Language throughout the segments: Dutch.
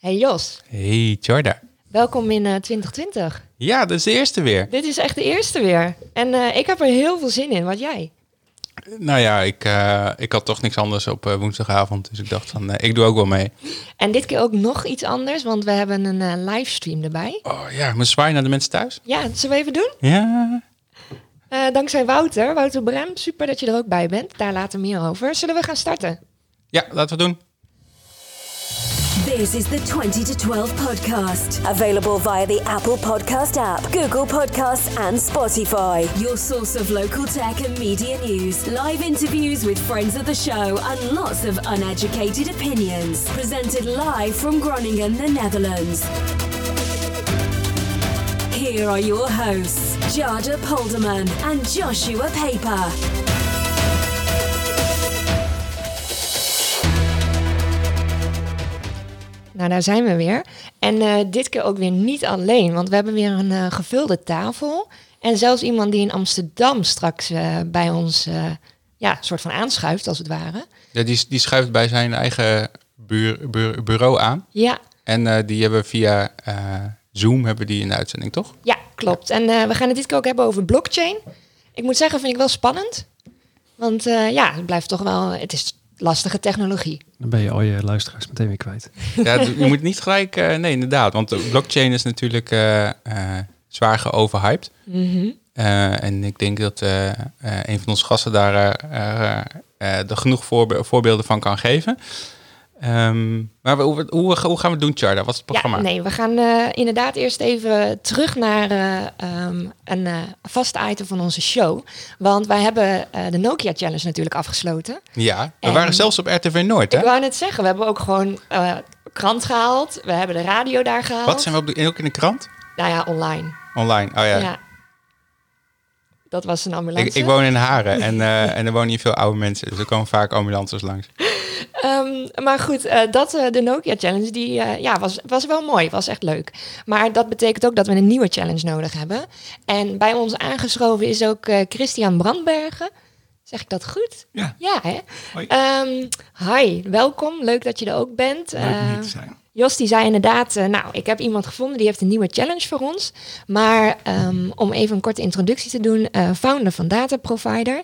Hey Jos, Hey Jorda. welkom in eh, 2020. Ja, dat is de eerste weer. Dit is echt de eerste weer. En eh, ik heb er heel veel zin in. Wat jij? Nou ja, ik, eh, ik had toch niks anders op eh, woensdagavond. Dus ik dacht van, eh, ik doe ook wel mee. En dit keer ook nog iets anders, want we hebben een eh, livestream erbij. Oh ja, moet zwaaien naar de mensen thuis. Ja, dat zullen we even doen? Ja. Eh, dankzij Wouter, Wouter Brem. Super dat je er ook bij bent. Daar later meer over. Zullen we gaan starten? Ja, laten we doen. This is the 20 to 12 podcast. Available via the Apple Podcast app, Google Podcasts, and Spotify. Your source of local tech and media news, live interviews with friends of the show, and lots of uneducated opinions. Presented live from Groningen, the Netherlands. Here are your hosts, Jada Polderman and Joshua Paper. Nou, daar zijn we weer. En eh, dit keer ook weer niet alleen, want we hebben weer een eh, gevulde tafel. En zelfs iemand die in Amsterdam straks eh, bij ons ja, soort van aanschuift, als het ware. Ja, die, die schuift bij zijn eigen buur, buur- bureau aan. Ja, En die hebben via Zoom hebben die in de uitzending, toch? Ja, klopt. En we gaan het dit keer ook hebben over blockchain. Ik moet zeggen, vind ik wel spannend. Want ja, het blijft toch wel... Het is lastige technologie. Dan ben je al je luisteraars meteen weer kwijt. Ja, je moet niet gelijk... eh, nee, inderdaad. Want de blockchain is natuurlijk eh, eh, zwaar geoverhyped. Eh, en ik denk dat eh, eh, een van onze gasten daar eh, eh, eh, er genoeg voorbe- voorbeelden van kan geven. Ehm, maar we- hoe, hoe, hoe gaan we het doen, Charda? Wat is het programma? Ja, nee, we gaan eh, inderdaad eerst even terug naar eh, ehm, een eh, vast item van onze show. Want wij hebben de Nokia Challenge natuurlijk afgesloten. Ja, we En- waren zelfs op RTV Noord, Ik hè? wou net zeggen, we hebben ook gewoon krant gehaald. We hebben de radio daar gehaald. Wat zijn we op de, ook in de krant? Nou ja, online. Online, oh ja. Ja. Dat was een ambulance. Ik, ik woon in Haren en, eh, en er wonen hier veel oude mensen. Dus er komen vaak ambulances langs. Ehm, maar goed, eh, dat, eh, de Nokia Challenge, die eh, ja, was, was wel mooi, was echt leuk. Maar dat betekent ook dat we een nieuwe challenge nodig hebben. En bij ons aangeschoven is ook eh, Christian Brandbergen. Zeg ik dat goed? Ja. Ja, hè? Hoi. Ehm, hi, welkom. Leuk dat je er ook bent. Leuk om hier te zijn. Jos die zei inderdaad, eh, nou, ik heb iemand gevonden die heeft een nieuwe challenge voor ons. Maar ehm, om even een korte introductie te doen, eh, founder van Data Provider.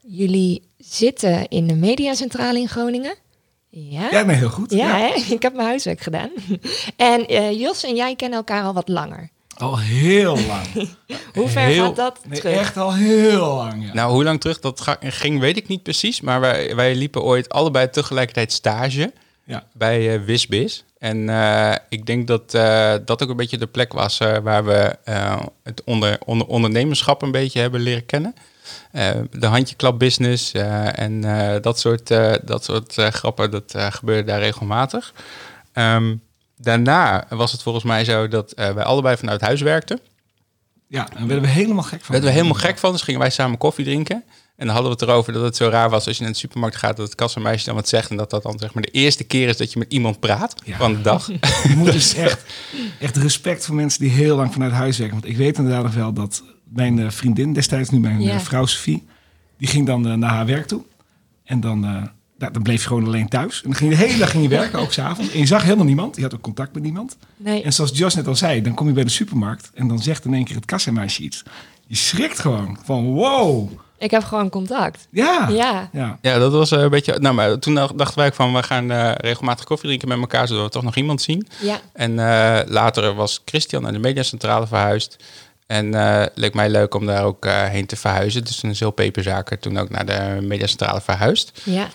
Jullie zitten in de mediacentrale in Groningen. Ja, Ja, nee, heel goed. ja, Hè? ik heb mijn huiswerk gedaan. en eh, Jos en jij kennen elkaar al wat langer. Al heel lang. Hoe ver Heel- gaat dat Nee, terug? echt al heel lang, ja. Nou, hoe lang terug dat ga- ging, weet ik niet precies. Maar wij, wij liepen ooit allebei tegelijkertijd stage ja. bij eh Wisbis. En eh, ik denk dat eh, dat ook een beetje de plek was eh, waar we het onder, onder, ondernemerschap een beetje hebben leren kennen. De handjeklap business eh, en dat soort, dat soort grappen, dat gebeurde daar regelmatig. Ehm, daarna was het volgens mij zo dat wij allebei vanuit huis werkten. Ja, en werden we helemaal gek van. werden we helemaal gek van, dus gingen wij samen koffie drinken. En dan hadden we het erover dat het zo raar was als je naar de supermarkt gaat, dat het kassameisje dan wat zegt en dat dat dan zeg maar de eerste keer is dat je met iemand praat Ja. van de dag. Je moet dus echt, echt respect voor mensen die heel lang vanuit huis werken. Want ik weet inderdaad nog wel dat mijn eh, vriendin destijds, nu mijn Ja. eh, vrouw Sophie, die ging dan eh, naar haar werk toe. En dan, dan bleef je gewoon alleen thuis. En dan ging je de hele dag ging je werken, ook s'avonds. En je zag helemaal niemand. Je had ook contact met niemand. Nee. En zoals Jos net al zei, dan kom je bij de supermarkt en dan zegt in één keer het kassameisje iets. Je schrikt gewoon van wow. Ik heb gewoon contact. Ja. Ja. Ja. Ja, dat was eh, een beetje. Nou, maar toen dachten wij van we gaan eh, regelmatig koffie drinken met elkaar, zodat we toch nog iemand zien. Ja. En eh, later was Christian naar de mediacentrale verhuisd. En eh leek mij leuk om daar ook eh, heen te verhuizen. Dus toen is heel peperzaken toen ook naar de mediacentrale verhuisd. Ja.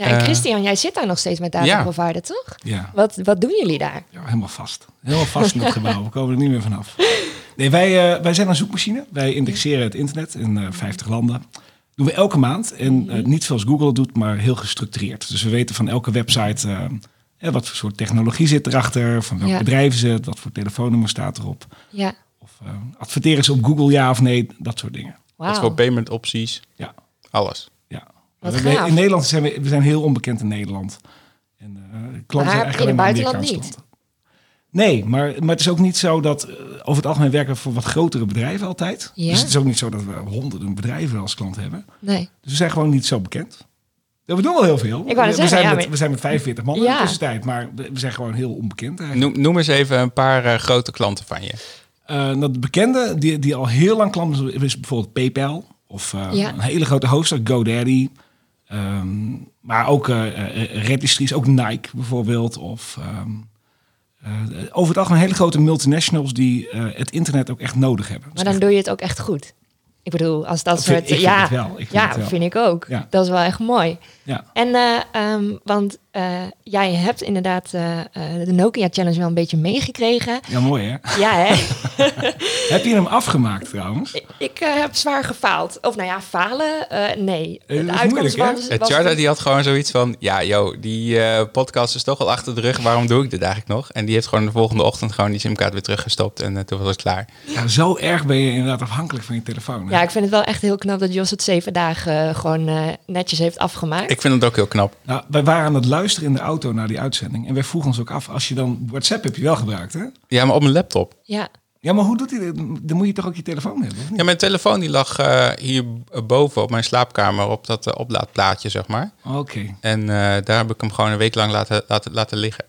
Ja, en Eh, Christian, jij zit daar nog steeds met Data ja. Toch? Ja. Wat, wat doen jullie daar? Ja, helemaal vast. Helemaal vast in het gebouw. We komen er niet meer vanaf. Nee, wij, eh, wij zijn een zoekmachine. Wij indexeren het internet in eh 50 landen. Doen we elke maand. En eh, niet zoals Google doet, maar heel gestructureerd. Dus we weten van elke website wat voor soort technologie zit erachter. Van welk Ja. bedrijf is het. Wat voor telefoonnummer staat erop. Ja. Of eh, adverteren ze op Google ja of nee. Dat soort dingen. Wat voor payment opties, Ja, alles. Ja. Wat We- we- gaaf. in Nederland zijn we, we zijn heel onbekend in Nederland. En, eh, klanten Maar zijn eigenlijk in het alleen maar buitenland Amerikaanse Nee, maar, maar het is ook niet zo dat eh, over het algemeen werken we voor wat grotere bedrijven altijd. Ja. Dus het is ook niet zo dat we honderden bedrijven als klant hebben. Nee. Dus we zijn gewoon niet zo bekend. Ja, we doen wel heel veel. Ik we, zeggen, zijn ja, met, maar- we zijn met 45 man in Ja. de tussentijd, maar we we zijn gewoon heel onbekend eigenlijk. Noem, noem eens even een paar eh, grote klanten van je. Eh, nou, de bekende, die, die al heel lang klant is, is bijvoorbeeld PayPal. Of eh, Ja. een hele grote hoster, GoDaddy. Ehm, maar ook eh eh, registries, ook Nike bijvoorbeeld. Of ehm, eh, over het algemeen hele grote multinationals die het internet ook echt nodig hebben. Maar Dus dan echt- doe je het ook echt goed. Ik bedoel, als dat soort... vind ja, vind ja vind ik ook. Ja. Dat is wel echt mooi. ja. En, eh, ehm, want eh, jij hebt inderdaad eh, eh, de Nokia Challenge wel een beetje meegekregen. ja, mooi hè? Ja, hè? Heb je hem afgemaakt trouwens? ik ik, heb zwaar gefaald. Of nou ja, falen? eh, nee. De uitkomst moeilijk, hè? was- was- Charda die had gewoon zoiets van... Ja, joh, die eh, podcast is toch al achter de rug. Waarom doe ik dit eigenlijk nog? En die heeft gewoon de volgende ochtend gewoon die simkaart weer teruggestopt. En toen was het klaar. Ja, zo erg ben je inderdaad afhankelijk van je telefoon. hè? Ja, ik vind het wel echt heel knap dat Jos het zeven dagen gewoon eh, netjes heeft afgemaakt. Ik vind het ook heel knap. Nou, wij waren aan het luisteren in de auto naar die uitzending. En wij vroegen ons ook af, als je dan WhatsApp heb je wel gebruikt, hè? Ja, maar op mijn laptop. Ja, Ja, maar hoe doet hij dit? Dan moet je toch ook je telefoon hebben, of niet? Ja, mijn telefoon die lag eh, hier boven op mijn slaapkamer op dat eh, oplaadplaatje, zeg maar. Oké. En eh, daar heb ik hem gewoon een week lang laten, laten, laten liggen.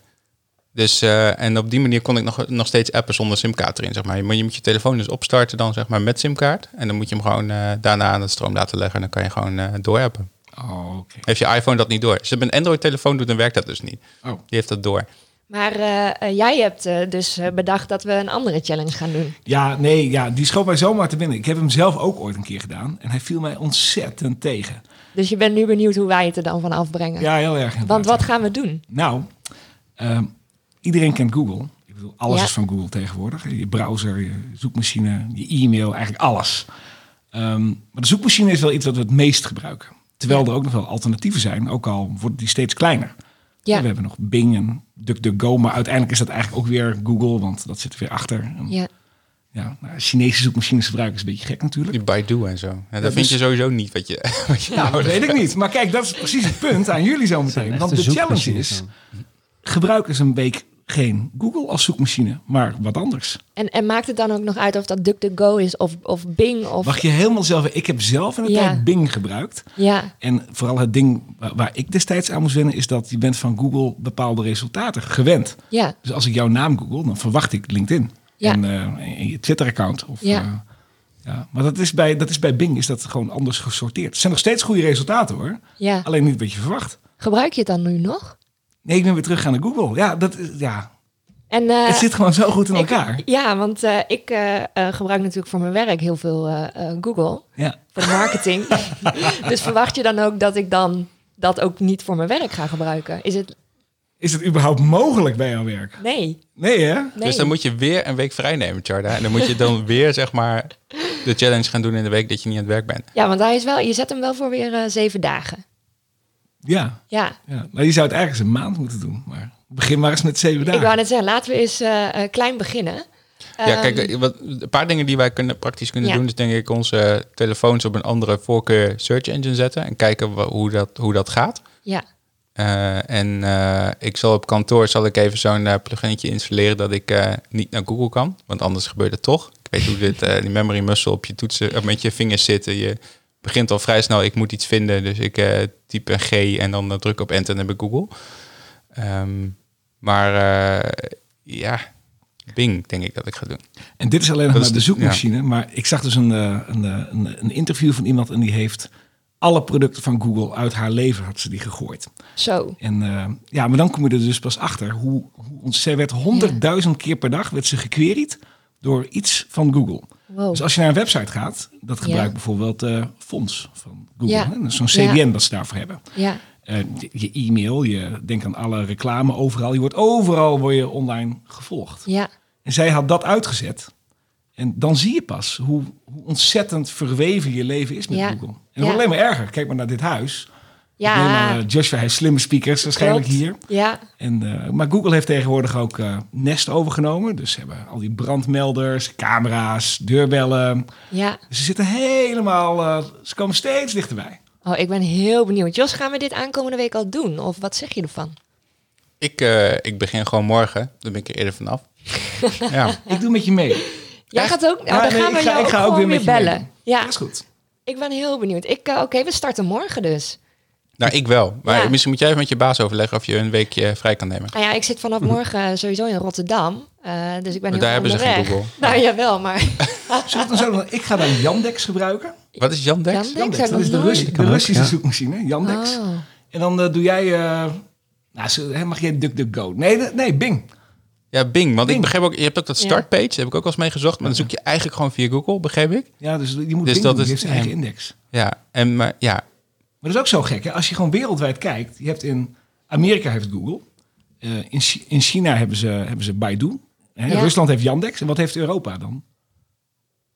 Dus, eh, en op die manier kon ik nog, nog steeds appen zonder simkaart erin, zeg maar. Je moet, je moet je telefoon dus opstarten dan, zeg maar, met simkaart. En dan moet je hem gewoon eh, daarna aan de stroom laten leggen. En dan kan je gewoon eh doorappen. Oh, oké. Heeft je iPhone dat niet door? Als je een Android-telefoon doet, dan werkt dat dus niet. Oh. Die heeft dat door. maar eh, eh, jij hebt eh, dus bedacht dat we een andere challenge gaan doen. Ja, nee, ja, die schoot mij zomaar te binnen. Ik heb hem zelf ook ooit een keer gedaan. En hij viel mij ontzettend tegen. Dus je bent nu benieuwd hoe wij het er dan van afbrengen. Ja, heel erg. Want wat gaan we doen? Nou, ehm, iedereen kent Google. Ik bedoel, alles Ja. is van Google tegenwoordig. Je browser, je zoekmachine, je e-mail, eigenlijk alles. Ehm, maar de zoekmachine is wel iets wat we het meest gebruiken. Terwijl er ook nog wel alternatieven zijn, ook al wordt die steeds kleiner. Ja. We hebben nog Bing en DuckDuckGo, maar uiteindelijk is dat eigenlijk ook weer Google, want dat zit er weer achter. En, Ja. ja, nou, Chinese zoekmachines gebruiken is een beetje gek natuurlijk. Die Baidu en zo. Ja, dat dus- vind je sowieso niet wat je, wat je Ja, dat nodig weet ik niet. Maar kijk, dat is precies het punt aan jullie zo meteen. Want de challenge is, gebruik eens een week geen Google als zoekmachine, maar wat anders. En, en maakt het dan ook nog uit of dat DuckDuckGo is of, of Bing of... Mag je helemaal zelf... Ik heb zelf in de Ja. tijd Bing gebruikt. Ja, En vooral het ding waar, waar ik destijds aan moest wennen... is dat je bent van Google bepaalde resultaten gewend. ja, Dus als ik jouw naam google, dan verwacht ik LinkedIn. Ja. En, en je Twitter-account. Of, Ja. eh, ja. Maar dat is, bij, dat is bij Bing is dat gewoon anders gesorteerd. Het zijn nog steeds goede resultaten hoor. ja. Alleen niet wat je verwacht. Gebruik je het dan nu nog? Nee, ik ben weer terug gaan naar Google. Ja, dat, is- ja. En, eh, het zit gewoon zo goed in ik- elkaar. ja, want eh, ik eh, gebruik natuurlijk voor mijn werk heel veel eh, eh, Google. Ja. Voor de marketing. dus verwacht je dan ook dat ik dan dat ook niet voor mijn werk ga gebruiken? Is het... Is het überhaupt mogelijk bij jouw werk? Nee. Nee hè? nee. Dus dan moet je weer een week vrij nemen, Charda. En dan moet je dan weer, zeg maar, de challenge gaan doen in de week dat je niet aan het werk bent. Ja, want hij is wel, je zet hem wel voor weer zeven dagen. Ja. Ja. ja. Maar je zou het eigenlijk eens een maand moeten doen. Maar begin maar eens met zeven dagen. Ik wou net zeggen, laten we eens eh, eh, klein beginnen. Ja, Ehm, kijk, eh, wat, een paar dingen die wij kunnen, praktisch kunnen Ja. doen, is denk ik onze telefoons op een andere voorkeur search engine zetten en kijken hoe dat, hoe dat gaat. Ja, Eh, en eh, ik zal op kantoor zal ik even zo'n uh, pluginnetje installeren dat ik eh, niet naar Google kan, want anders gebeurt het toch. Ik weet hoe dit, eh, die memory muscle op je toetsen, of met je vingers zitten. Je begint al vrij snel, ik moet iets vinden, dus ik eh, typ een G en dan eh, druk op enter en dan heb ik Google. Ehm, maar eh, ja, Bing denk ik dat ik ga doen. En dit is alleen nog Dat maar de de- zoekmachine. Maar ik zag dus een, eh, een, een, een interview van iemand en die heeft alle producten van Google uit haar leven had ze die gegooid. zo. En eh, ja, maar dan kom je er dus pas achter hoe, hoe ons, zij werd honderdduizend keer per dag werd ze gequeried door iets van Google. Wow. Dus als je naar een website gaat, dat Ja. gebruikt bijvoorbeeld eh Fonds van Google. Ja. hè? Zo'n CDN Ja. dat ze daarvoor hebben. Ja, Eh, je- e-mail, je denkt aan alle reclame overal. Je wordt overal word je online gevolgd. ja, En zij had dat uitgezet. En dan zie je pas hoe, hoe ontzettend verweven je leven is met. Google. En het wordt alleen maar erger. Kijk maar naar dit huis. Neem ja. eh, Joshua heeft slimme speakers waarschijnlijk klopt. hier. Ja, En, eh, maar Google heeft tegenwoordig ook eh, Nest overgenomen. Dus ze hebben al die brandmelders, camera's, deurbellen. ja. Dus ze zitten helemaal, eh, ze komen steeds dichterbij. Oh, ik ben heel benieuwd. Jos, gaan we dit aankomende week al doen? Of wat zeg je ervan? Ik, eh, ik begin gewoon morgen, dan ben ik er eerder vanaf. ja. Ik doe met je mee. Jij Echt? gaat ook, Ja, nou, dan nee, gaan we ik ga- jou ik ga ook weer weer met je bellen. mee. Ja, Dat is goed. ik ben heel benieuwd. Ik, Oké, we starten morgen dus. Nou, ik wel. Maar Ja. misschien moet jij even met je baas overleggen of je een weekje vrij kan nemen. Nou ja, ik zit vanaf morgen sowieso in Rotterdam. eh, dus ik ben Maar daar hebben ze geen. Google. Nou jawel, maar Zullen we dan zo, ik ga dan Yandex gebruiken. Wat is Yandex? Yandex? Dat is de, de ook, Russische ja. zoekmachine, Yandex. Oh. En dan eh, doe jij... eh, nou, zo- hè, mag jij DuckDuckGo? Nee, de- nee, Bing. Ja, Bing. Want Bing. ik begreep ook, je hebt ook dat Ja. startpage, daar heb ik ook wel eens mee gezocht. Maar dan zoek je eigenlijk gewoon via Google, begreep ik. Ja, dus je moet Dus Bing dat doen, is- die heeft zijn eigen ja. index. Ja, en maar ja, Maar dat is ook zo gek, hè? Als je gewoon wereldwijd kijkt. Je hebt in Amerika heeft Google. Eh, in, in China hebben ze, hebben ze Baidu. Hè? Ja. Rusland heeft Yandex. En wat heeft Europa dan?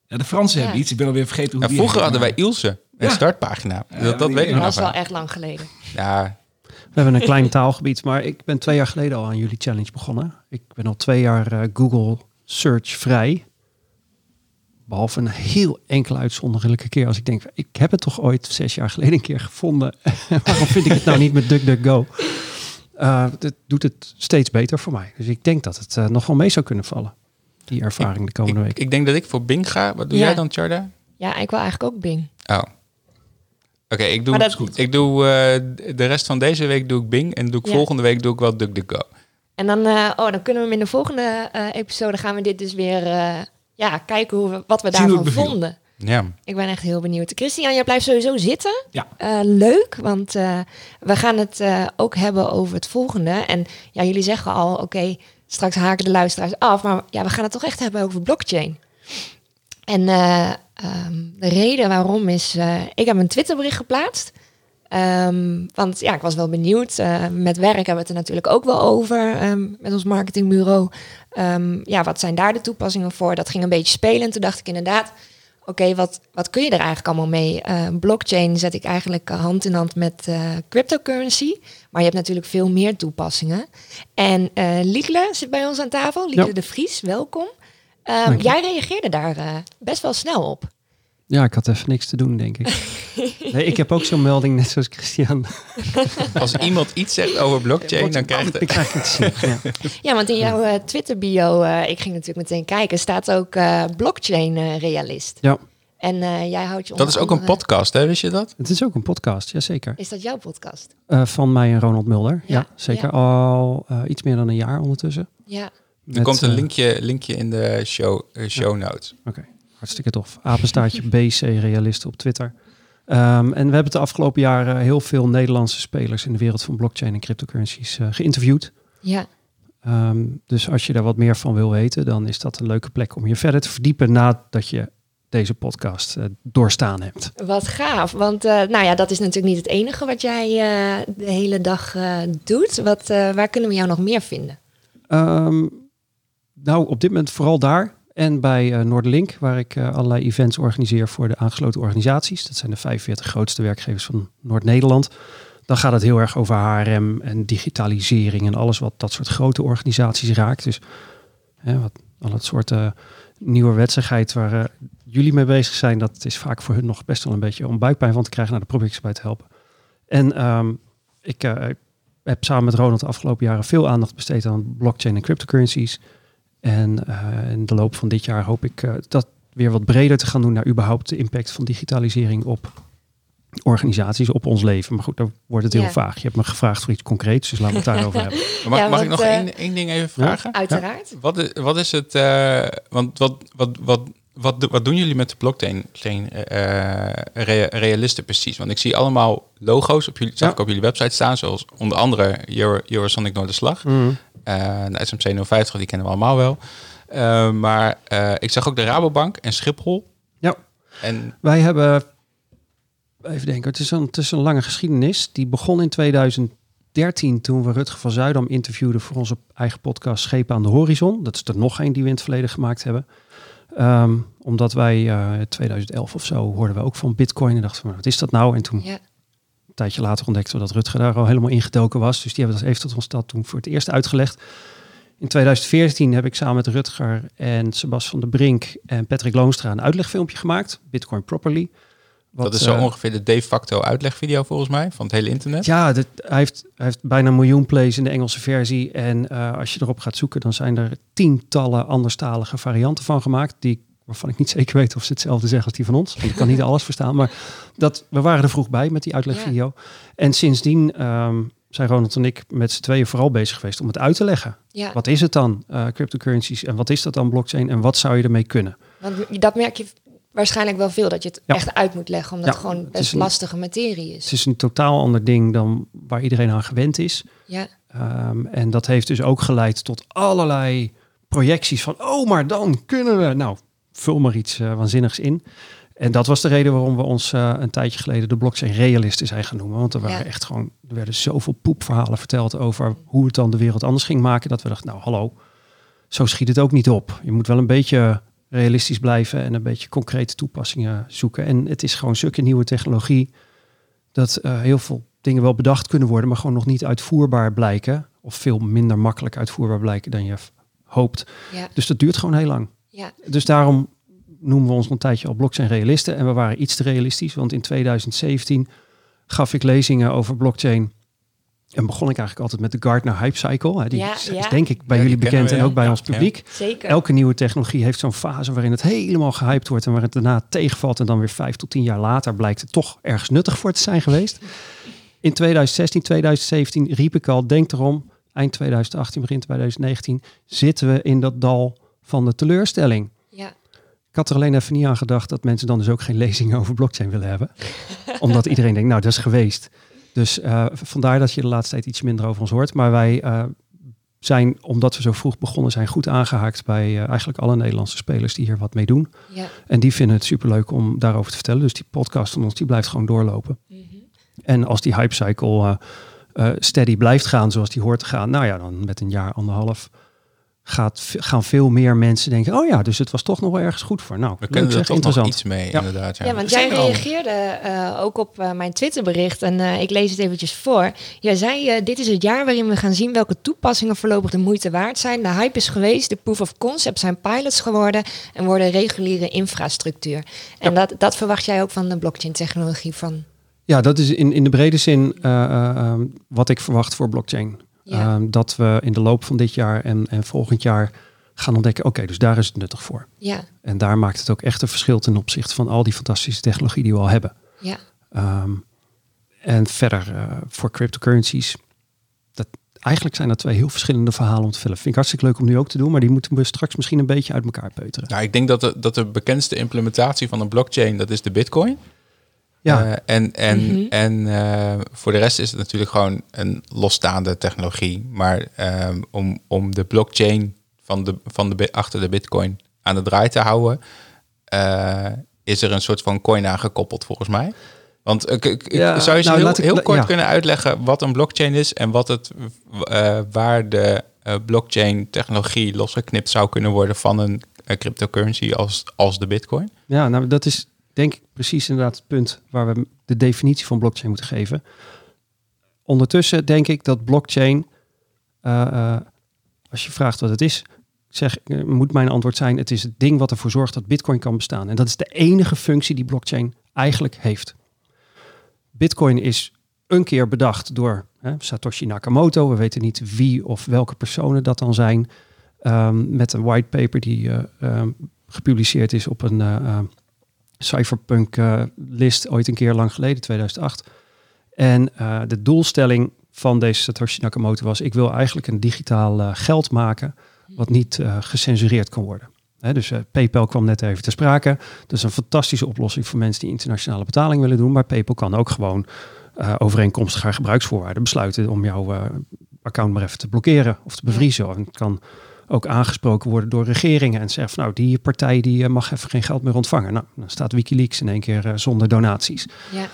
Ja, de Fransen Ja. hebben iets. Ik ben alweer vergeten hoe Nou, die vroeger hadden wij Ilse, een Ja. startpagina. Ja, dat dat weet ik Dat nog was wel wel. echt lang geleden. Ja, We hebben een klein taalgebied, maar ik ben twee jaar geleden al aan jullie challenge begonnen. Ik ben al twee jaar eh, Google Search vrij. Behalve een heel enkele uitzonderlijke keer als ik denk, ik heb het toch ooit zes jaar geleden een keer gevonden. Waarom vind ik het nou niet met DuckDuckGo? Eh dat doet het steeds beter voor mij. Dus ik denk dat het eh, nog wel mee zou kunnen vallen. Die ervaring de komende ik, week. ik denk dat ik voor Bing ga. Wat doe Ja. jij dan, Charda? Ja, ik wil eigenlijk ook Bing. Oh. Oké, ik doe, Maar dat- ik doe eh, de rest van deze week doe ik Bing en doe ik Ja. volgende week doe ik wel DuckDuckGo. En dan, eh, oh, dan kunnen we hem in de volgende eh, episode gaan we dit dus weer eh, ja, kijken hoe we, wat we Zien daarvan vonden. Ja. Ik ben echt heel benieuwd. Christian, jij blijft sowieso zitten. Ja. Eh, leuk, want eh, we gaan het eh, ook hebben over het volgende. En ja, jullie zeggen al, oké, straks haken de luisteraars af. Maar ja, we gaan het toch echt hebben over blockchain. En eh, ehm, de reden waarom is, eh, ik heb een Twitterbericht geplaatst. Ehm, want ja, ik was wel benieuwd. Eh, met werk hebben we het er natuurlijk ook wel over. ehm, met ons marketingbureau. Ehm, ja, wat zijn daar de toepassingen voor? Dat ging een beetje spelen. En toen dacht ik inderdaad, oké, wat, wat kun je er eigenlijk allemaal mee? Eh, blockchain zet ik eigenlijk eh, hand in hand met cryptocurrency. Maar je hebt natuurlijk veel meer toepassingen. En Liekle zit bij ons aan tafel. Liekle Ja. de Vries, welkom. Jij reageerde daar best wel snel op. Ja, ik had even niks te doen, denk ik. Nee, ik heb ook zo'n melding, net zoals Christian. Als iemand iets zegt over blockchain, dan krijgt Ik het... krijg het te zien. Ja. Ja, want in jouw eh, Twitter-bio, eh, ik ging natuurlijk meteen kijken, staat ook eh, blockchain-realist. ja, en eh, jij houdt je Dat is ook een podcast, hè? Wist je dat? het is ook een podcast, jazeker. Is dat jouw podcast? Eh, van mij en Ronald Mulder. Ja, Ja, zeker. Al eh, iets meer dan een jaar ondertussen. Ja. Er komt een linkje, linkje in de show, show notes. Oké, hartstikke tof. Apenstaartje BC Realisten op Twitter. Ehm, en we hebben de afgelopen jaren heel veel Nederlandse spelers in de wereld van blockchain en cryptocurrencies eh, geïnterviewd. Ja, Ehm, dus als je daar wat meer van wil weten, dan is dat een leuke plek om je verder te verdiepen nadat je deze podcast eh, doorstaan hebt. wat gaaf. Want eh, nou ja, dat is natuurlijk niet het enige wat jij de hele dag doet. Wat, waar kunnen we jou nog meer vinden? Ehm, nou, op dit moment vooral daar. En bij eh Noorderlink, waar ik eh, allerlei events organiseer voor de aangesloten organisaties. Dat zijn de 45 grootste werkgevers van Noord-Nederland. Dan gaat het heel erg over HRM en digitalisering en alles wat dat soort grote organisaties raakt. Dus hè, wat, al het soort eh nieuwe wetsigheid waar jullie mee bezig zijn, dat is vaak voor hun nog best wel een beetje om buikpijn van te krijgen. Nou, daar probeer bij te helpen. En ehm, ik heb samen met Ronald de afgelopen jaren veel aandacht besteed aan blockchain en cryptocurrencies. En eh, in de loop van dit jaar hoop ik eh, dat weer wat breder te gaan doen naar überhaupt de impact van digitalisering op organisaties, op ons leven. Maar goed, dan wordt het heel Ja. vaag. Je hebt me gevraagd voor iets concreets, dus laten we het daarover hebben. Mag, Ja, mag ik nog eh, één, één ding even vragen? Uiteraard. Wat, is, wat is het, eh, want wat, wat, wat, wat, wat doen jullie met de blockchain eh, realisten precies? Want ik zie allemaal logo's op jullie, zag Ja. ik op jullie website staan, zoals onder andere Euro, Eurosonic Noorderslag. Mm. Eh de SMC 050, die kennen we allemaal wel. Eh, maar eh, ik zag ook de Rabobank en Schiphol. Ja. En Wij hebben, even denken, het is, een, het is een lange geschiedenis. Die begon in 2013 toen we Rutger van Zuidam interviewden voor onze eigen podcast Schepen aan de Horizon. Dat is er nog één die we in het verleden gemaakt hebben. Ehm, omdat wij eh 2011 of zo hoorden we ook van Bitcoin en dachten we, wat is dat nou? En toen Ja. Tijdje later ontdekten we dat Rutger daar al helemaal ingedoken was. Dus die hebben dat even tot ons dat toen voor het eerst uitgelegd. In 2014 heb ik samen met Rutger en Sebas van der Brink en Patrick Loonstra een uitlegfilmpje gemaakt. Bitcoin Properly. Wat, dat is zo eh, ongeveer de de facto uitlegvideo volgens mij van het hele internet. Ja, dit, hij, heeft, hij heeft bijna een miljoen plays in de Engelse versie. En eh, als je erop gaat zoeken, dan zijn er tientallen anderstalige varianten van gemaakt. Die waarvan ik niet zeker weet of ze hetzelfde zeggen als die van ons. Want ik kan niet alles verstaan. Maar dat, we waren er vroeg bij met die uitlegvideo. En sindsdien ehm, zijn Ronald en ik met z'n tweeën vooral bezig geweest om het uit te leggen. Ja, Wat is het dan, eh, cryptocurrencies? En wat is dat dan, blockchain? En wat zou je ermee kunnen? want dat merk je waarschijnlijk wel veel, dat je het Ja. echt uit moet leggen, omdat het gewoon best een- lastige materie is. Het is een totaal ander ding dan waar iedereen aan gewend is. Ja, Ehm, en dat heeft dus ook geleid tot allerlei projecties van, oh, maar dan kunnen we. Nou, vul maar iets eh, waanzinnigs in. En dat was de reden waarom we ons eh, een tijdje geleden de blockchain realisten zijn gaan noemen. Want er waren Ja. echt gewoon, er werden zoveel poepverhalen verteld over hoe het dan de wereld anders ging maken. Dat we dachten, nou hallo, zo schiet het ook niet op. Je moet wel een beetje realistisch blijven en een beetje concrete toepassingen zoeken. En het is gewoon zulke nieuwe technologie dat eh, heel veel dingen wel bedacht kunnen worden, maar gewoon nog niet uitvoerbaar blijken. Of veel minder makkelijk uitvoerbaar blijken dan je hoopt. ja, Dus dat duurt gewoon heel lang. Ja, Dus daarom noemen we ons een tijdje al blockchain realisten. En we waren iets te realistisch, want in 2017 gaf ik lezingen over blockchain. En begon ik eigenlijk altijd met de Gartner Hype Cycle. Hè, Die Ja, is, ja. is denk ik bij Ja, jullie bekend we, en ook bij Ja, ons ja. publiek. zeker. Elke nieuwe technologie heeft zo'n fase waarin het helemaal gehyped wordt en waar het daarna tegenvalt en dan weer vijf tot tien jaar later blijkt het toch ergens nuttig voor te zijn geweest. In 2016, 2017 riep ik al, denk erom, eind 2018, begin 2019 zitten we in dat dal van de teleurstelling. Ja, Ik had er alleen even niet aan gedacht dat mensen dan dus ook geen lezingen over blockchain willen hebben. Omdat iedereen denkt, nou dat is geweest. Dus eh, vandaar dat je de laatste tijd iets minder over ons hoort. Maar wij eh, zijn, omdat we zo vroeg begonnen zijn, goed aangehaakt bij eh, eigenlijk alle Nederlandse spelers die hier wat mee doen. ja. En die vinden het superleuk om daarover te vertellen. Dus die podcast van ons, die blijft gewoon doorlopen. Mhm. En als die hype cycle steady blijft gaan zoals die hoort te gaan, nou ja, dan met een jaar, anderhalf, gaat, gaan veel meer mensen denken, oh ja, dus het was toch nog wel ergens goed voor. Nou, We kunnen er toch nog interessant. iets mee, Ja. inderdaad. Ja, Ja, want jij reageerde eh, ook op eh, mijn Twitterbericht en eh, ik lees het eventjes voor. Jij zei, dit is het jaar waarin we gaan zien welke toepassingen voorlopig de moeite waard zijn. De hype is geweest, de proof of concept zijn pilots geworden en worden reguliere infrastructuur. En dat, dat verwacht jij ook van de blockchain technologie van... Ja, dat is in, in de brede zin eh, eh, ehm, wat ik verwacht voor blockchain. Ja. Ehm, dat we in de loop van dit jaar en, en volgend jaar gaan ontdekken, oké, dus daar is het nuttig voor. Ja, En daar maakt het ook echt een verschil ten opzichte van al die fantastische technologie die we al hebben. ja, Ehm, en verder eh, voor cryptocurrencies. Dat, eigenlijk zijn dat twee heel verschillende verhalen om te vullen. Vind ik hartstikke leuk om nu ook te doen, maar die moeten we straks misschien een beetje uit elkaar peuteren. Nou, ik denk dat de, dat de bekendste implementatie van een blockchain, dat is de bitcoin. Ja, Eh, en en, Mhm. en eh, voor de rest is het natuurlijk gewoon een losstaande technologie. Maar ehm, om, om de blockchain van de, van de, achter de bitcoin aan de draai te houden, eh, is er een soort van coin aangekoppeld volgens mij. Want eh, k- k- Ja, zou je ze nou, heel, ik- heel kort ja. kunnen uitleggen wat een blockchain is en wat het, eh, waar de eh, blockchain technologie losgeknipt zou kunnen worden van een eh, cryptocurrency als, als de bitcoin? Ja, nou dat is denk ik precies inderdaad het punt waar we de definitie van blockchain moeten geven. Ondertussen denk ik dat blockchain, eh, eh, als je vraagt wat het is, zeg, eh, moet mijn antwoord zijn, het is het ding wat ervoor zorgt dat bitcoin kan bestaan. En dat is de enige functie die blockchain eigenlijk heeft. Bitcoin is een keer bedacht door hè, Satoshi Nakamoto. We weten niet wie of welke personen dat dan zijn. Ehm, met een whitepaper die eh, ehm, gepubliceerd is op een cypherpunk eh, list ooit een keer lang geleden, 2008. En eh, de doelstelling van deze Satoshi Nakamoto was: ik wil eigenlijk een digitaal eh, geld maken wat niet gecensureerd kan worden. Hè, dus eh, PayPal kwam net even ter sprake. Dat is een fantastische oplossing voor mensen die internationale betaling willen doen. Maar PayPal kan ook gewoon overeenkomstig haar gebruiksvoorwaarden besluiten om jouw account maar even te blokkeren of te bevriezen. En het kan ook aangesproken worden door regeringen en zeggen van nou die partij die eh, mag even geen geld meer ontvangen. Nou, dan staat WikiLeaks in één keer eh, zonder donaties. ja,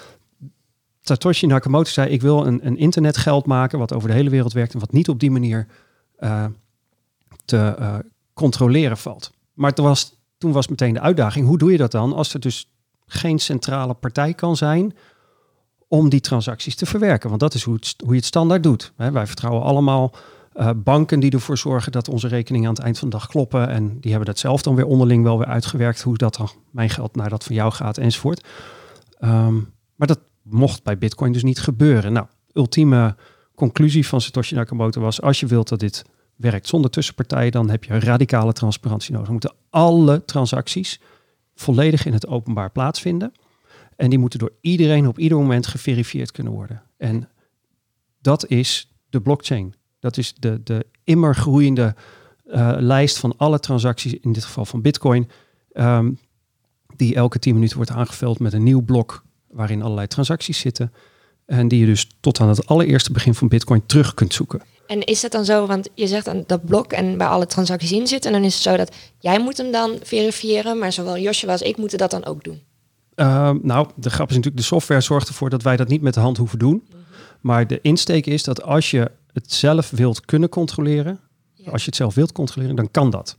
Satoshi Nakamoto zei ik wil een, een internetgeld maken wat over de hele wereld werkt en wat niet op die manier eh, te controleren valt. Maar toen was, toen was meteen de uitdaging, hoe doe je dat dan als er dus geen centrale partij kan zijn om die transacties te verwerken? Want dat is hoe, het, hoe je het standaard doet. Hè, wij vertrouwen allemaal eh, banken die ervoor zorgen dat onze rekeningen aan het eind van de dag kloppen. En die hebben dat zelf dan weer onderling wel weer uitgewerkt, hoe dat dan mijn geld naar dat van jou gaat enzovoort. Ehm, maar dat mocht bij Bitcoin dus niet gebeuren. Nou, ultieme conclusie van Satoshi Nakamoto was: als je wilt dat dit werkt zonder tussenpartijen, dan heb je radicale transparantie nodig. Dan moeten alle transacties volledig in het openbaar plaatsvinden. En die moeten door iedereen op ieder moment geverifieerd kunnen worden. En dat is de blockchain. Dat is de, de immer groeiende uh, lijst van alle transacties, in dit geval van Bitcoin, um, die elke 10 minuten wordt aangevuld met een nieuw blok waarin allerlei transacties zitten. En die je dus tot aan het allereerste begin van Bitcoin terug kunt zoeken. En is dat dan zo, want je zegt dan dat blok en waar alle transacties in zitten, en dan is het zo dat jij moet hem dan verifiëren, maar zowel Josje als ik moeten dat dan ook doen? Uh, nou, de grap is natuurlijk, de software zorgt ervoor dat wij dat niet met de hand hoeven doen. Mhm. Maar de insteek is dat als je het zelf wilt kunnen controleren, als je het zelf wilt controleren, dan kan dat.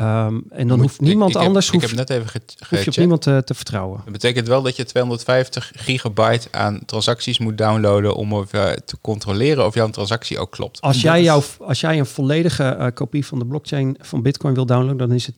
Um, en dan hoeft niemand ik, anders. Heb, hoeft, ik heb net even hoef je op niemand te, te, vertrouwen. Dat betekent wel dat je 250 gigabyte aan transacties moet downloaden om even te controleren of jouw transactie ook klopt. Als jij, jouw, als jij een volledige uh, kopie van de blockchain van Bitcoin wil downloaden, dan is het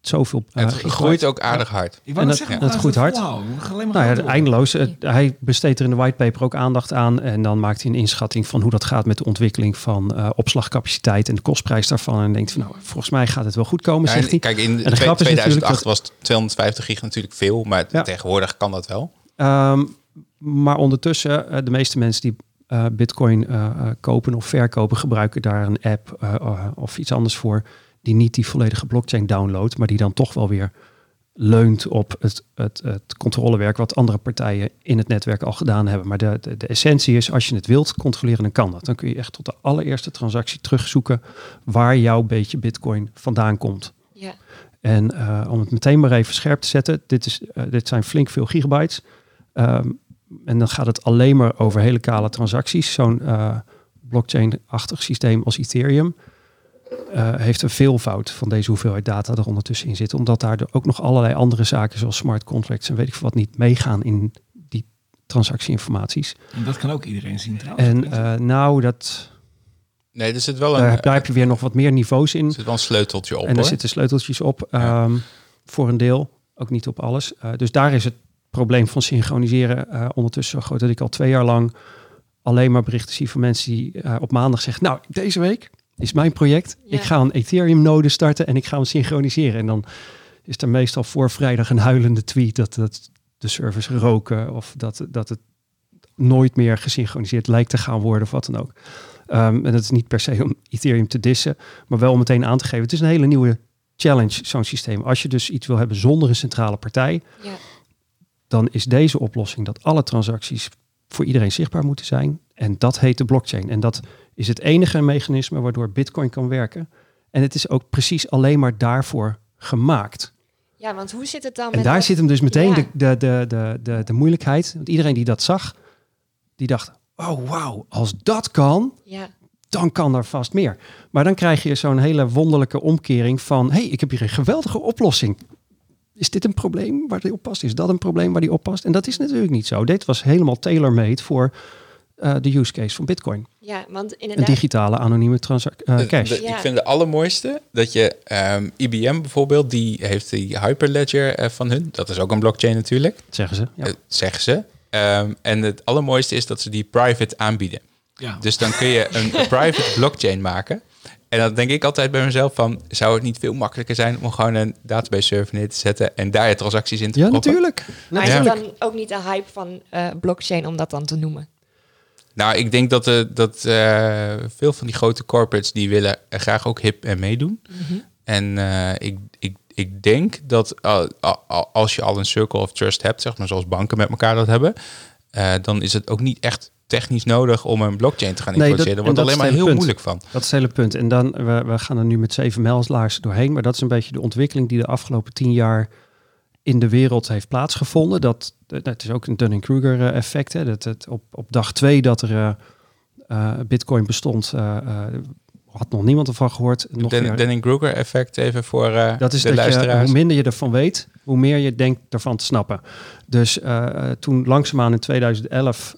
zoveel. Uh, het groeit ook aardig hard. en dat, zeggen, dat groeit hard. Nou ja, eindeloos. hij besteedt er in de whitepaper ook aandacht aan. En dan maakt hij een inschatting van hoe dat gaat met de ontwikkeling van uh, opslagcapaciteit en de kostprijs daarvan. En denkt van nou, volgens mij gaat het wel goed komen, ja, zegt hij. Kijk, in en de 2008 was 250 gig natuurlijk veel, maar ja. tegenwoordig kan dat wel. Um, maar ondertussen, uh, de meeste mensen die uh, Bitcoin kopen of verkopen, gebruiken daar een app of iets anders voor die niet die volledige blockchain downloadt, maar die dan toch wel weer leunt op het, het, het controlewerk wat andere partijen in het netwerk al gedaan hebben. Maar de, de, de, essentie is, als je het wilt controleren, dan kan dat. Dan kun je echt tot de allereerste transactie terugzoeken waar jouw beetje bitcoin vandaan komt. Ja. En uh, om het meteen maar even scherp te zetten, dit, is, uh, dit zijn flink veel gigabytes. Um, en dan gaat het alleen maar over hele kale transacties. Zo'n uh, blockchain-achtig systeem als Ethereum uh, heeft een veelvoud van deze hoeveelheid data er ondertussen in zit. Omdat daar ook nog allerlei andere zaken zoals smart contracts en weet ik veel wat niet meegaan in die transactieinformaties. En dat kan ook iedereen zien trouwens. En uh, nou, dat... Nee, er zit wel een... Daar, daar, heb je weer nog wat meer niveaus in. Er zit wel een sleuteltje op En er zitten sleuteltjes op, ja. um, voor een deel. Ook niet op alles. Uh, dus daar is het probleem van synchroniseren ondertussen zo groot dat ik al twee jaar lang alleen maar berichten zie van mensen die op maandag zeggen, nou, deze week is mijn project. Ja. Ik ga een Ethereum-node starten en ik ga hem synchroniseren. En dan is er meestal voor vrijdag een huilende tweet dat, dat de servers roken of dat, dat het nooit meer gesynchroniseerd lijkt te gaan worden of wat dan ook. Um, en dat is niet per se om Ethereum te dissen, maar wel om meteen aan te geven. Het is een hele nieuwe challenge, zo'n systeem. Als je dus iets wil hebben zonder een centrale partij, ja. dan is deze oplossing dat alle transacties voor iedereen zichtbaar moeten zijn. En dat heet de blockchain. En dat is het enige mechanisme waardoor Bitcoin kan werken. En het is ook precies alleen maar daarvoor gemaakt. Ja, want hoe zit het dan? En met daar dat? zit hem dus meteen ja. de, de, de, de, de, de moeilijkheid. Want iedereen die dat zag, die dacht: oh wauw, als dat kan, ja. dan kan er vast meer. Maar dan krijg je zo'n hele wonderlijke omkering van: hey, ik heb hier een geweldige oplossing. Is dit een probleem waar die op past? Is dat een probleem waar die op past? En dat is natuurlijk niet zo. Dit was helemaal tailor-made voor uh, de use case van Bitcoin. Ja, want inderdaad... Een digitale anonieme transactie, uh, cash. De, de, ja. Ik vind de allermooiste dat je um, IBM bijvoorbeeld, die heeft die Hyperledger uh, van hun. Dat is ook een blockchain natuurlijk. Zeggen ze. Ja. zeggen ze. Um, en het allermooiste is dat ze die private aanbieden. Ja. Dus dan kun je een private blockchain maken. En dan denk ik altijd bij mezelf van, zou het niet veel makkelijker zijn om gewoon een database server neer te zetten en daar je transacties in te ja, proppen? Natuurlijk. Maar is het dan ook niet de hype van uh, blockchain om dat dan te noemen? Nou, ik denk dat, uh, dat uh, veel van die grote corporates die willen graag ook hip en meedoen. Mm -hmm. En uh, ik, ik, ik denk dat als je al een circle of trust hebt, zeg maar zoals banken met elkaar dat hebben, dan is het ook niet echt technisch nodig om een blockchain te gaan nee, introduceren. Dat, wordt alleen maar heel punt. moeilijk van. Dat is het hele punt. En dan, we, we gaan er nu met zeven mijlslaars doorheen, maar dat is een beetje de ontwikkeling die de afgelopen tien jaar in de wereld heeft plaatsgevonden. Dat, dat is ook een Dunning-Kruger effect. Hè. Dat het op, op dag twee dat er uh, uh, bitcoin bestond, uh, had nog niemand ervan gehoord. Nog Den, Dunning-Kruger effect even voor dat is de dat luisteraars. Je, hoe minder je ervan weet, hoe meer je denkt ervan te snappen. Dus toen langzaamaan in 2011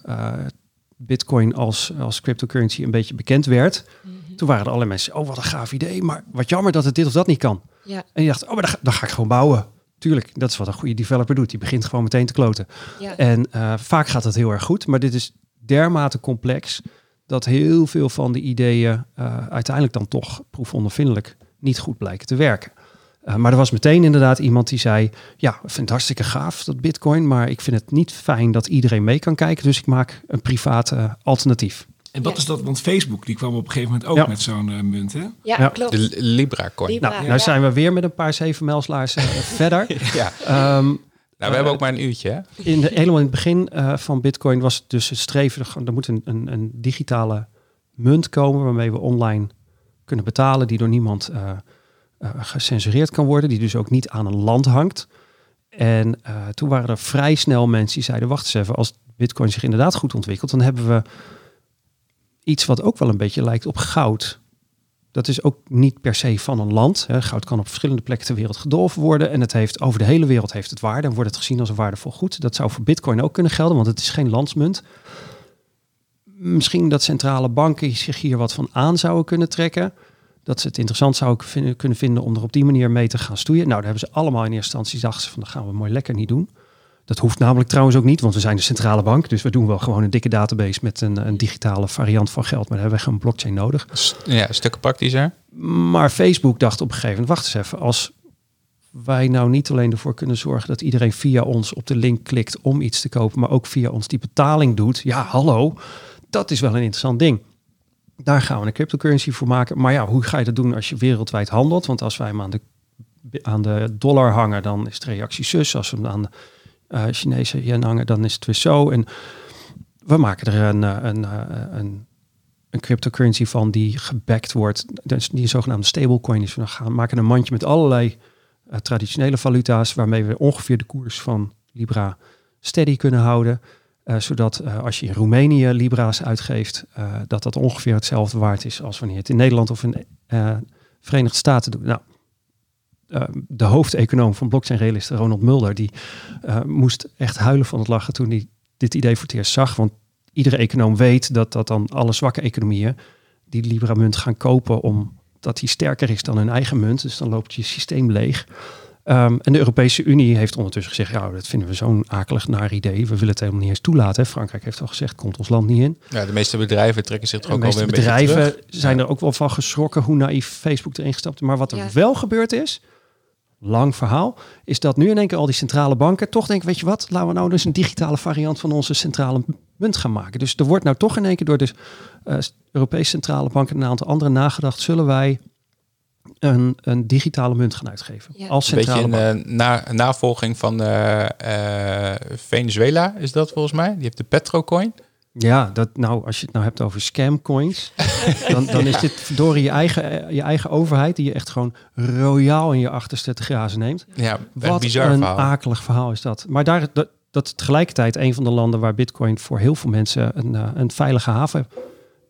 bitcoin als, als cryptocurrency een beetje bekend werd, mm -hmm. toen waren er allerlei mensen, oh wat een gaaf idee, maar wat jammer dat het dit of dat niet kan. Ja. En je dacht, oh maar dan ga, dan ga ik gewoon bouwen. Tuurlijk, dat is wat een goede developer doet. Die begint gewoon meteen te kloten. Ja. En uh, vaak gaat dat heel erg goed, maar dit is dermate complex dat heel veel van de ideeën uh, uiteindelijk dan toch proefondervindelijk niet goed blijken te werken. Uh, maar er was meteen inderdaad iemand die zei: Ja, ik vind het hartstikke gaaf dat Bitcoin, maar ik vind het niet fijn dat iedereen mee kan kijken, dus ik maak een privaat alternatief. En wat is dat? Want Facebook die kwam op een gegeven moment ook ja. met zo'n uh, munt, hè? Ja, ja. klopt. De Libra coin. Libra, nou, nou zijn we weer met een paar zevenmijlslaars verder. ja. Um, nou, we hebben ook maar een uurtje. Hè? In de, helemaal in het begin uh, van Bitcoin was het dus het streven. Er moet een, een, een, digitale munt komen waarmee we online kunnen betalen, die door niemand uh, uh, gecensureerd kan worden, die dus ook niet aan een land hangt. En toen waren er vrij snel mensen die zeiden: Wacht eens even, als Bitcoin zich inderdaad goed ontwikkelt, dan hebben we iets wat ook wel een beetje lijkt op goud. Dat is ook niet per se van een land. Hè. Goud kan op verschillende plekken ter wereld gedolven worden. En het heeft over de hele wereld heeft het waarde. En wordt het gezien als een waardevol goed. Dat zou voor bitcoin ook kunnen gelden, want het is geen landsmunt. Misschien dat centrale banken zich hier wat van aan zouden kunnen trekken. Dat ze het interessant zouden kunnen vinden om er op die manier mee te gaan stoeien. Nou, daar hebben ze allemaal in eerste instantie dachten van, dat gaan we mooi lekker niet doen. Dat hoeft namelijk trouwens ook niet, want we zijn de centrale bank. Dus we doen wel gewoon een dikke database met een, een digitale variant van geld. Maar daar hebben we geen blockchain nodig. Ja, stukken praktischer. Maar Facebook dacht op een gegeven moment, wacht eens even, als wij nou niet alleen ervoor kunnen zorgen dat iedereen via ons op de link klikt om iets te kopen, maar ook via ons die betaling doet. Ja, hallo, dat is wel een interessant ding. Daar gaan we een cryptocurrency voor maken. Maar ja, hoe ga je dat doen als je wereldwijd handelt? Want als wij hem aan de, aan de dollar hangen, dan is de reactie zus. Als we hem aan de uh, Chinese yen hangen, dan is het weer zo. En we maken er een, eh, een, eh, een, een cryptocurrency van die gebackt wordt. Dus die zogenaamde stablecoin is. We gaan maken een mandje met allerlei traditionele valuta's, waarmee we ongeveer de koers van Libra steady kunnen houden. Zodat als je in Roemenië Libra's uitgeeft, dat dat ongeveer hetzelfde waard is als wanneer je het in Nederland of in Verenigde Staten doet. Nou, uh, de hoofdeconoom van blockchain realist Ronald Mulder, die uh, moest echt huilen van het lachen toen hij dit idee voor het eerst zag. Want iedere econoom weet dat dat dan alle zwakke economieën die Libra munt gaan kopen omdat die sterker is dan hun eigen munt. Dus dan loopt je systeem leeg. Um, en de Europese Unie heeft ondertussen gezegd, ja, dat vinden we zo'n akelig naar idee. We willen het helemaal niet eens toelaten. Frankrijk heeft al gezegd, komt ons land niet in. Ja, de meeste bedrijven trekken zich er ook alweer een bedrijven beetje terug. zijn er ook wel van geschrokken hoe naïef Facebook erin gestapt. Maar wat er ja. wel gebeurd is, lang verhaal, is dat nu in één keer al die centrale banken toch denken, weet je wat, laten we nou dus een digitale variant van onze centrale munt gaan maken. Dus er wordt nou toch in één keer door de uh, Europese centrale banken en een aantal andere nagedacht, zullen wij een, een digitale munt gaan uitgeven. Ja. Als Een beetje centrale een bank. uh, na, navolging van uh, uh, Venezuela is dat volgens mij. Die heeft de Petrocoin. Ja, dat, nou, als je het nou hebt over scamcoins, dan, dan is dit verdorie je eigen, je eigen overheid die je echt gewoon royaal in je achterste te grazen neemt. Ja, Wat bizar een verhaal. akelig verhaal is dat. Maar daar, dat, dat is tegelijkertijd een van de landen waar bitcoin voor heel veel mensen een, uh, een veilige haven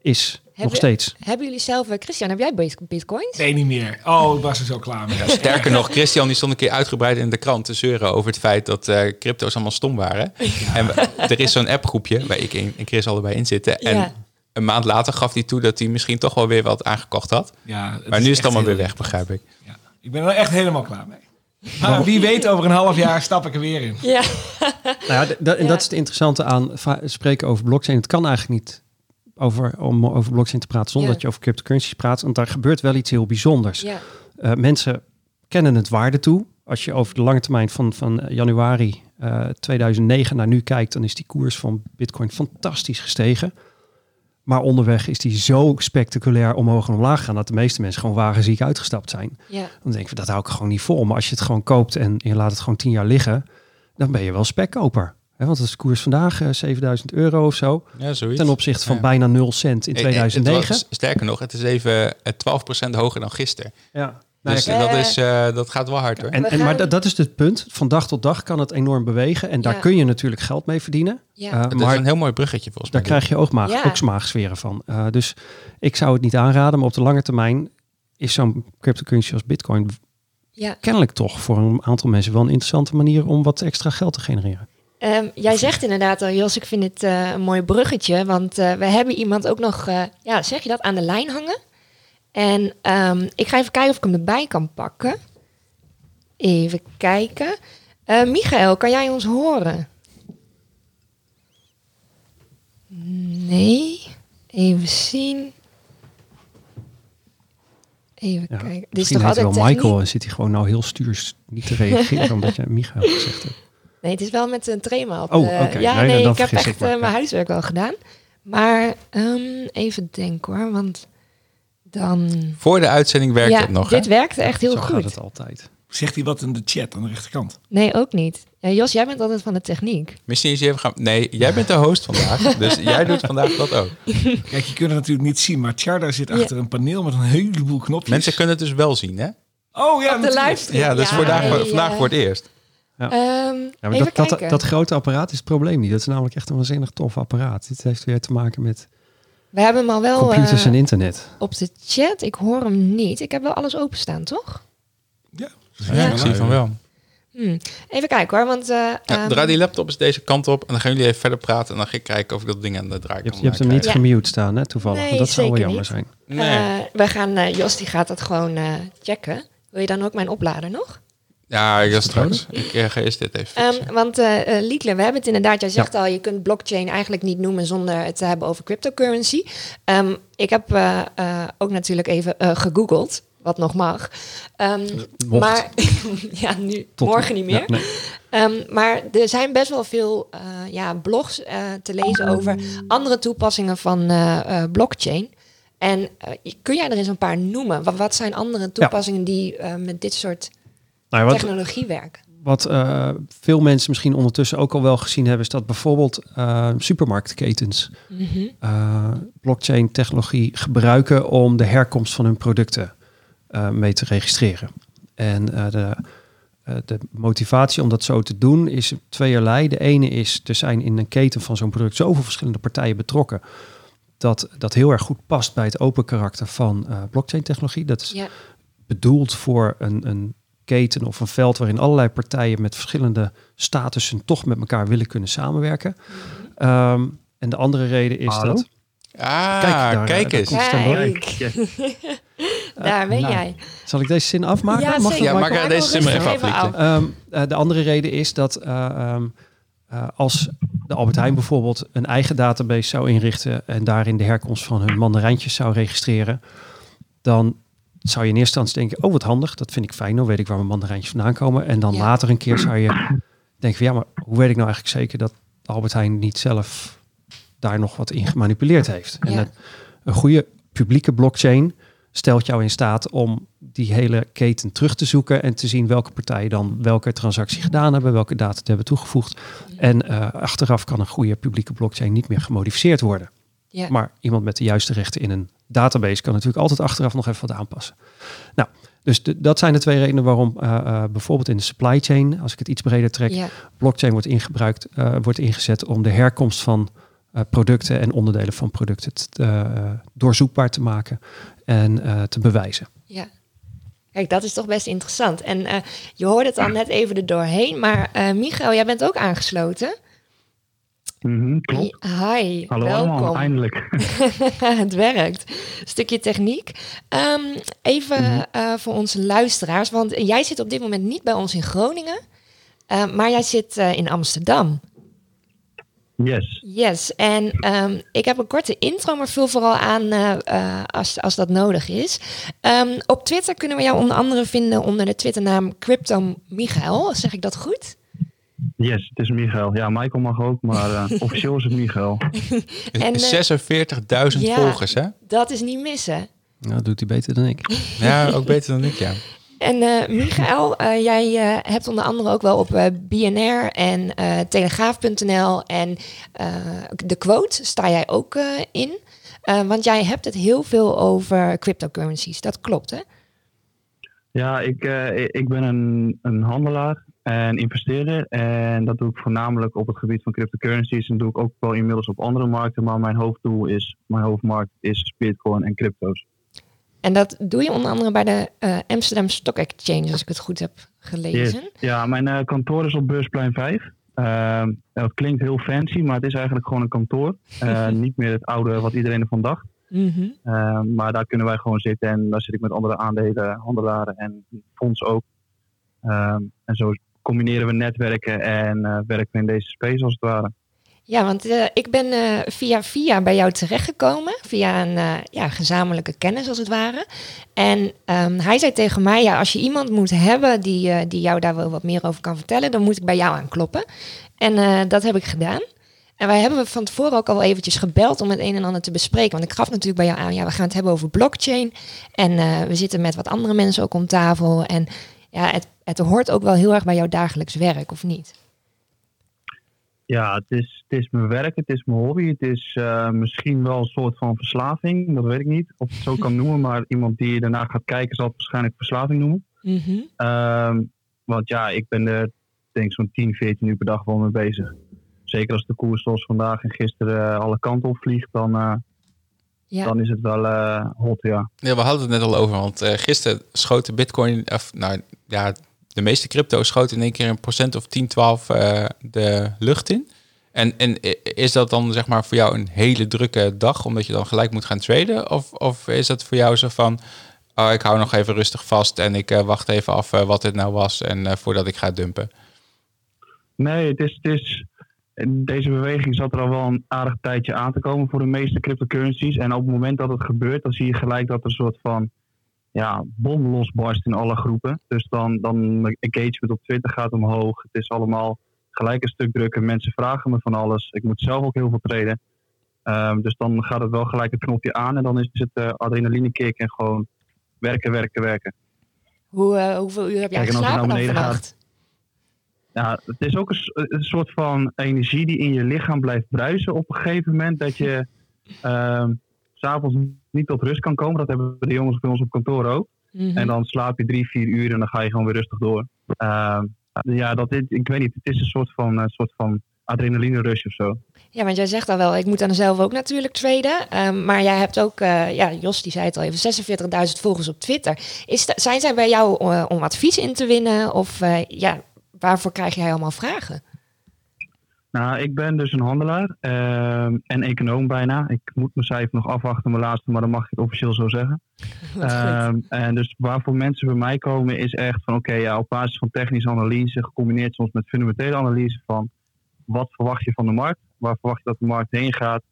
is. Hebben, nog steeds. Hebben jullie zelf, uh, Christian, heb jij bitcoins? Nee, niet meer. Oh, ik was er zo klaar mee. Ja, sterker nog, Christian die stond een keer uitgebreid in de krant te zeuren over het feit dat uh, crypto's allemaal stom waren. Ja. En er is zo'n appgroepje waar ik en Chris allebei in zitten. En ja. een maand later gaf hij toe dat hij misschien toch wel weer wat aangekocht had. Ja, maar nu is het allemaal weer weg, begrijp ik. Ja. Ik ben er echt helemaal klaar mee. Maar wie weet, over een half jaar stap ik er weer in. Ja. nou ja, en dat is het interessante aan spreken over blockchain. Het kan eigenlijk niet over, om over blockchain te praten zonder ja. dat je over cryptocurrencies praat. Want daar gebeurt wel iets heel bijzonders. Ja. Uh, mensen kennen het waarde toe. Als je over de lange termijn van, van januari uh, 2009 naar nu kijkt, dan is die koers van Bitcoin fantastisch gestegen. Maar onderweg is die zo spectaculair omhoog en omlaag gaan dat de meeste mensen gewoon wagenziek uitgestapt zijn. Ja. Dan denk je, dat hou ik gewoon niet vol. Maar als je het gewoon koopt en je laat het gewoon tien jaar liggen, dan ben je wel spekkoper. He, want dat is de koers vandaag uh, 7000 euro of zo. Ja, zoiets. Ten opzichte van ja. bijna 0 cent in 2009. Was, sterker nog, het is even 12% hoger dan gisteren. Ja. Dus Nou, dat, is, uh, dat gaat wel hard hoor. En, en, maar dat, dat is het punt. Van dag tot dag kan het enorm bewegen. En daar Ja. kun je natuurlijk geld mee verdienen. Ja. Uh, Het maar is een heel mooi bruggetje volgens daar mij. krijg je ook, maag, Ja. ook smaagsferen van. Uh, dus ik zou het niet aanraden. Maar op de lange termijn is zo'n cryptocurrency als bitcoin Ja. kennelijk toch voor een aantal mensen wel een interessante manier om wat extra geld te genereren. Um, jij zegt inderdaad al, Jos, ik vind het uh, een mooi bruggetje. Want uh, we hebben iemand ook nog, uh, ja, zeg je dat, aan de lijn hangen. En um, ik ga even kijken of ik hem erbij kan pakken. Even kijken. Michael, kan jij ons horen? Nee. Even zien. Even Ja, kijken. Dit is toch altijd wel techniek? Michael en zit hij gewoon nou heel stuurs niet te reageren omdat je Michael gezegd hebt. Nee, het is wel met een trema op. Oh, de- oké. Ja, Nee, ik heb echt eh, mijn huiswerk wel gedaan. Maar ehm, even denken hoor, want dan... Voor de uitzending werkt ja, het nog, hè? dit werkte echt heel Zo gaat goed. het altijd. Zegt hij wat in de chat aan de rechterkant? Nee, ook niet. Ja, Jos, jij bent altijd van de techniek. Misschien eens even gaan... Nee, jij bent de host vandaag. dus jij doet vandaag dat ook. Kijk, je kunt het natuurlijk niet zien, maar Tjarda zit Ja. achter een paneel met een heleboel knopjes. Mensen kunnen het dus wel zien, hè? Oh ja, Op de natuurlijk. livestream. Ja, dat is Ja, vandaag, vandaag eh, voor het eerst. Ja. ehm, Ja, maar dat, dat, kijken. dat grote apparaat is het probleem niet. Dat is namelijk echt een waanzinnig tof apparaat. Dit heeft weer te maken met We hebben hem al wel computers eh, en internet. op de chat. Ik hoor hem niet. Ik heb wel alles openstaan, toch? Ja, Ja, ik zie van wel. Hm. Even kijken hoor, want... eh, Ja, ehm, draai die laptop eens deze kant op en dan gaan jullie even verder praten en dan ga ik kijken of ik dat ding aan de draai Je kan hebt, je hebt hem niet Ja. gemute staan, hè, toevallig. Nee, want dat zou wel jammer niet. zijn. Nee. eh, we gaan, eh, Jos die gaat dat gewoon eh, checken. Wil je dan ook mijn oplader nog? Ja, ik ga straks. Ik eh, ga eerst dit even. Ehm, want Liekle, we hebben het inderdaad, jij zegt al, je kunt blockchain eigenlijk niet noemen zonder het te hebben over cryptocurrency. Ehm, ik heb eh, eh, ook natuurlijk even eh, gegoogeld, wat nog mag. Ehm, Mocht. maar ja, nu, Tot- morgen niet meer. Ja, nee. Ehm, maar er zijn best wel veel eh, ja, blogs eh, te lezen over andere toepassingen van eh, eh, blockchain. En kun jij er eens een paar noemen? Wat, wat zijn andere toepassingen die eh, met dit soort Nou, ja, wat, technologie werken? wat eh, veel mensen misschien ondertussen ook al wel gezien hebben, is dat bijvoorbeeld eh, supermarktketens Mhm. eh, blockchain technologie gebruiken om de herkomst van hun producten mee te registreren. En de, de motivatie om dat zo te doen is tweeërlei. De ene is, er zijn in een keten van zo'n product zoveel verschillende partijen betrokken, dat dat heel erg goed past bij het open karakter van blockchain technologie. Dat is Ja. bedoeld voor een, een keten of een veld waarin allerlei partijen met verschillende statussen toch met elkaar willen kunnen samenwerken. Ehm, en de andere reden is Hallo? dat. Ah, Kijk, daar, kijk daar eens. Kijk, daar ben nou, jij. Zal ik deze zin afmaken? Ja, Mag dat, Ja, maak deze zin maar even Even af. Ehm, eh, de andere reden is dat eh, ehm, eh, als de Albert Heijn bijvoorbeeld een eigen database zou inrichten en daarin de herkomst van hun mandarijntjes zou registreren, dan zou je in eerste instantie denken, oh wat handig, dat vind ik fijn, dan weet ik waar mijn mandarijntjes vandaan komen. En dan Ja. later een keer zou je denken van ja, maar hoe weet ik nou eigenlijk zeker dat Albert Heijn niet zelf daar nog wat in gemanipuleerd heeft? En Ja. een goede publieke blockchain stelt jou in staat om die hele keten terug te zoeken en te zien welke partijen dan welke transactie gedaan hebben, welke data te hebben toegevoegd. En eh, achteraf kan een goede publieke blockchain niet meer gemodificeerd worden. Ja. Maar iemand met de juiste rechten in een database kan natuurlijk altijd achteraf nog even wat aanpassen. Nou, dus de- dat zijn de twee redenen waarom eh, eh, bijvoorbeeld in de supply chain, als ik het iets breder trek, Ja. blockchain wordt ingebruikt, eh, wordt ingezet om de herkomst van producten en onderdelen van producten te- doorzoekbaar te maken en te bewijzen. Ja. Kijk, dat is toch best interessant. En je hoorde het al net even er doorheen, maar Michael, jij bent ook aangesloten. Mhm, klopt. Hi, Hallo welkom. allemaal, eindelijk. het werkt. Stukje techniek. Ehm, even Mhm. eh, voor onze luisteraars, want jij zit op dit moment niet bij ons in Groningen, eh, maar jij zit eh, in Amsterdam. Yes. Yes, en ehm, ik heb een korte intro, maar vul vooral aan als, als dat nodig is. Ehm, op Twitter kunnen we jou onder andere vinden onder de Twitternaam Crypto Michael. Zeg ik dat goed? Yes, het is Michael. Ja, Michael mag ook, maar eh, officieel is het Michael. En, eh, 46.000 ja. volgers, hè? Dat is niet missen. Nou, dat doet hij beter dan ik. Ja, ook beter dan ik, ja. En eh Michael, eh, jij eh, hebt onder andere ook wel op eh, BNR en eh, Telegraaf.nl en eh, de quote sta jij ook eh, in. Eh, want jij hebt het heel veel over cryptocurrencies. Dat klopt, hè? Ja, ik, eh, ik ben een, een handelaar en investeerder. En dat doe ik voornamelijk op het gebied van cryptocurrencies. En doe ik ook wel inmiddels op andere markten. Maar mijn hoofddoel is, mijn hoofdmarkt is Bitcoin en crypto's. En dat doe je onder andere bij de eh, Amsterdam Stock Exchange, als ik het goed heb gelezen. Yes. Ja, mijn eh, kantoor is op Beursplein 5. Ehm, dat klinkt heel fancy, maar het is eigenlijk gewoon een kantoor. Eh, niet meer het oude wat iedereen ervan dacht. Mhm. Ehm, maar daar kunnen wij gewoon zitten en daar zit ik met andere aandelenhandelaren en fonds ook. Ehm, en zo combineren we netwerken en eh, werken we in deze space als het ware. Ja, want uh, ik ben uh, via via bij jou terechtgekomen, via een ja, gezamenlijke kennis als het ware. En um, hij zei tegen mij, ja, als je iemand moet hebben die, die jou daar wel wat meer over kan vertellen, dan moet ik bij jou aankloppen. En dat heb ik gedaan. En wij hebben van tevoren ook al eventjes gebeld om het een en ander te bespreken. Want ik gaf natuurlijk bij jou aan, ja, we gaan het hebben over blockchain. En we zitten met wat andere mensen ook om tafel. En ja, het, het hoort ook wel heel erg bij jouw dagelijks werk, of niet? Ja, het is, het is mijn werk, het is mijn hobby. Het is uh, misschien wel een soort van verslaving, dat weet ik niet. Of ik het zo kan noemen, maar iemand die daarna gaat kijken zal het waarschijnlijk verslaving noemen. Mm -hmm. want ja, ik ben er denk zo'n 10, 14 uur per dag wel mee bezig. Zeker als de koers zoals vandaag en gisteren alle kanten op vliegt, dan, uh, ja. dan is het wel hot, ja. Ja, we hadden het net al over, want gisteren schoot de bitcoin, of nou ja, de meeste crypto's schoten in één keer een procent of 10, 12 uh, de lucht in. En, en is dat dan zeg maar voor jou een hele drukke dag, omdat je dan gelijk moet gaan traden? Of, of is dat voor jou zo van, oh, ik hou nog even rustig vast en ik uh, wacht even af uh, wat dit nou was en uh, voordat ik ga dumpen? Nee, het is, het is, deze beweging zat er al wel een aardig tijdje aan te komen voor de meeste cryptocurrencies. En op het moment dat het gebeurt, dan zie je gelijk dat er een soort van ja, bom losbarst in alle groepen. Dus dan, dan engagement op Twitter gaat omhoog. Het is allemaal gelijk een stuk drukker. Mensen vragen me van alles. Ik moet zelf ook heel veel treden. Um, dus dan gaat het wel gelijk het knopje aan en dan is het uh, adrenaline kick en gewoon werken, werken, werken. Hoe, uh, hoeveel uur heb jij Kijk, geslapen nou dan vannacht? Ja, het is ook een, een, soort van energie die in je lichaam blijft bruisen op een gegeven moment. Dat je um, s'avonds niet tot rust kan komen. Dat hebben de jongens bij ons op kantoor ook. Mhm. En dan slaap je drie, vier uur en dan ga je gewoon weer rustig door. Uh, ja, dat is, ik weet niet, het is een soort van, een soort van adrenaline rush of zo. Ja, want jij zegt al wel, ik moet dan zelf ook natuurlijk traden. Um, maar jij hebt ook, uh, ja, Jos die zei het al even, 46.000 volgers op Twitter. Is zijn zij bij jou uh, om advies in te winnen? Of uh, ja, waarvoor krijg jij allemaal vragen? Nou, ik ben dus een handelaar uh, en econoom bijna. Ik moet mijn cijfer nog afwachten, mijn laatste, maar dan mag ik het officieel zo zeggen. Uh, en dus waarvoor mensen bij mij komen is echt van oké, ja, op basis van technische analyse, gecombineerd soms met fundamentele analyse van wat verwacht je van de markt, waar verwacht je dat de markt heen gaat.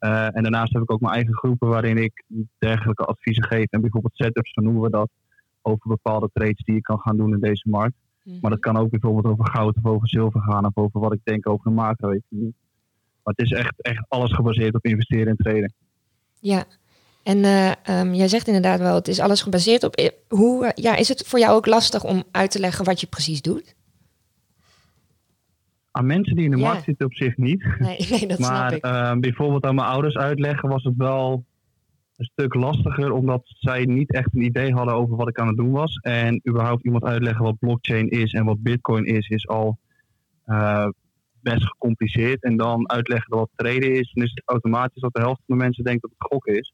Uh, en daarnaast heb ik ook mijn eigen groepen waarin ik dergelijke adviezen geef en bijvoorbeeld setups, zo noemen we dat, over bepaalde trades die je kan gaan doen in deze markt. Maar dat kan ook bijvoorbeeld over goud of over zilver gaan of over wat ik denk over de macro-economie. Maar het is echt, echt alles gebaseerd op investeren en traden. Ja, en uh, um, jij zegt inderdaad wel, het is alles gebaseerd op. Eh, hoe, uh, ja, is het voor jou ook lastig om uit te leggen wat je precies doet? Aan mensen die in de ja. markt zitten op zich niet. Nee, nee dat maar snap ik. Uh, bijvoorbeeld aan mijn ouders uitleggen was het wel een stuk lastiger, omdat zij niet echt een idee hadden over wat ik aan het doen was. En überhaupt iemand uitleggen wat blockchain is en wat bitcoin is, is al uh, best gecompliceerd. En dan uitleggen wat traden is, dan is het automatisch dat de helft van de mensen denkt dat het gokken is.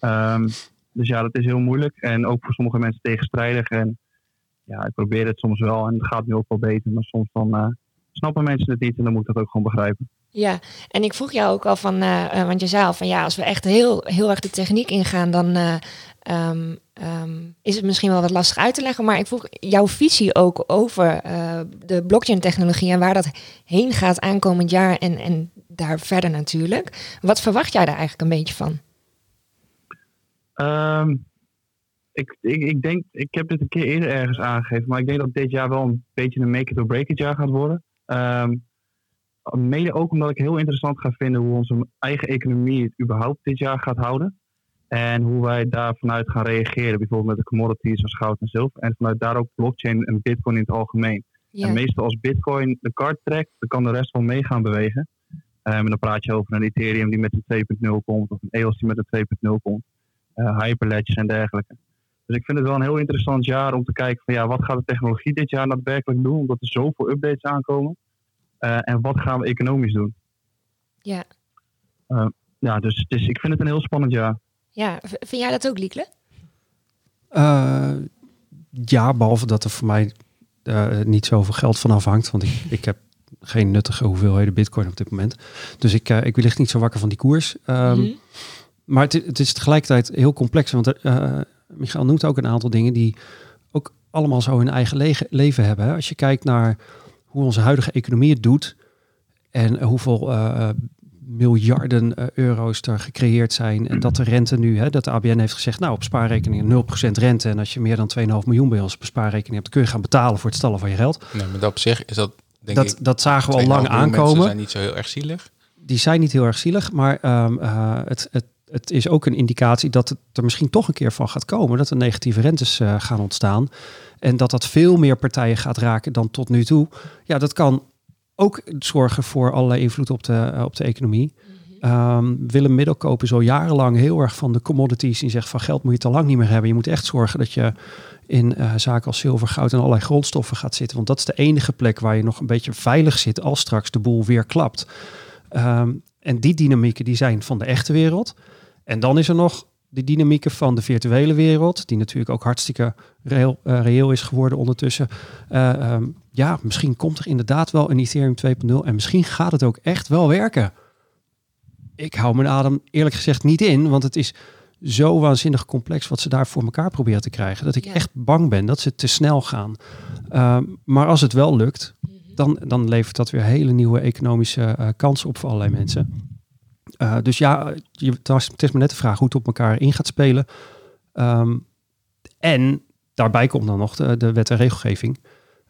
Um, dus ja, dat is heel moeilijk en ook voor sommige mensen tegenstrijdig. En ja, ik probeer het soms wel en het gaat nu ook wel beter, maar soms dan uh, snappen mensen het niet en dan moet ik dat ook gewoon begrijpen. Ja, en ik vroeg jou ook al van, uh, uh, want je zei al van ja, als we echt heel, heel erg de techniek ingaan, dan uh, um, um, is het misschien wel wat lastig uit te leggen. Maar ik vroeg jouw visie ook over de blockchain-technologie en waar dat heen gaat aankomend jaar en, en daar verder natuurlijk. Wat verwacht jij daar eigenlijk een beetje van? Um, ik, ik, ik denk, ik heb dit een keer eerder ergens aangegeven, maar ik denk dat dit jaar wel een beetje een make it or break it jaar gaat worden. Um, Mede ook omdat ik heel interessant ga vinden hoe onze eigen economie het überhaupt dit jaar gaat houden. En hoe wij daar vanuit gaan reageren, bijvoorbeeld met de commodities zoals goud en zilver. En vanuit daar ook blockchain en bitcoin in het algemeen. Ja. En meestal als bitcoin de kaart trekt, dan kan de rest wel mee gaan bewegen. Um, en dan praat je over een Ethereum die met een 2.0 komt, of een EOS die met een 2.0 komt. Uh, Hyperledges en dergelijke. Dus ik vind het wel een heel interessant jaar om te kijken van ja, wat gaat de technologie dit jaar daadwerkelijk doen, omdat er zoveel updates aankomen. Uh, en wat gaan we economisch doen? Ja. Uh, ja, dus, dus ik vind het een heel spannend jaar. Ja, vind jij dat ook, Liekle? Uh, ja, behalve dat er voor mij niet zoveel geld van afhangt. Want ik, ik heb geen nuttige hoeveelheden bitcoin op dit moment. Dus ik, ik lig niet zo wakker van die koers. Um, mm -hmm. Maar het, het, is tegelijkertijd heel complex. Want uh, Michael noemt ook een aantal dingen die ook allemaal zo hun eigen leven hebben. Hè. Als je kijkt naar hoe onze huidige economie het doet. En hoeveel uh, miljarden uh, euro's er gecreëerd zijn. En dat de rente nu, hè, dat de ABN heeft gezegd, nou op spaarrekeningen 0% rente. En als je meer dan 2,5 miljoen bij ons op spaarrekening hebt, dan kun je gaan betalen voor het stallen van je geld. Nee, maar dat op zich is dat, denk dat, ik, dat zagen we al lang aankomen. Die zijn niet zo heel erg zielig. Die zijn niet heel erg zielig, maar um, uh, het, het, het is ook een indicatie dat het er misschien toch een keer van gaat komen. Dat er negatieve rentes uh, gaan ontstaan. En dat dat veel meer partijen gaat raken dan tot nu toe. Ja, dat kan ook zorgen voor allerlei invloed op de, uh, op de economie. Um, Willem Middelkoop is al jarenlang heel erg van de commodities. Die zegt van geld moet je te lang niet meer hebben. Je moet echt zorgen dat je in uh, zaken als zilver, goud en allerlei grondstoffen gaat zitten. Want dat is de enige plek waar je nog een beetje veilig zit als straks de boel weer klapt. Um, en die dynamieken die zijn van de echte wereld. En dan is er nog de dynamieken van de virtuele wereld, die natuurlijk ook hartstikke reëel, uh, reëel is geworden ondertussen. Uh, um, ja, misschien komt er inderdaad wel een Ethereum 2.0 en misschien gaat het ook echt wel werken. Ik hou mijn adem eerlijk gezegd niet in, want het is zo waanzinnig complex wat ze daar voor elkaar proberen te krijgen, dat ik ja. echt bang ben dat ze te snel gaan. Uh, maar als het wel lukt, dan, dan levert dat weer hele nieuwe economische uh, kansen op voor allerlei mensen. Uh, dus ja, het, is maar net de vraag hoe het op elkaar in gaat spelen. Um, en daarbij komt dan nog de, wet en regelgeving.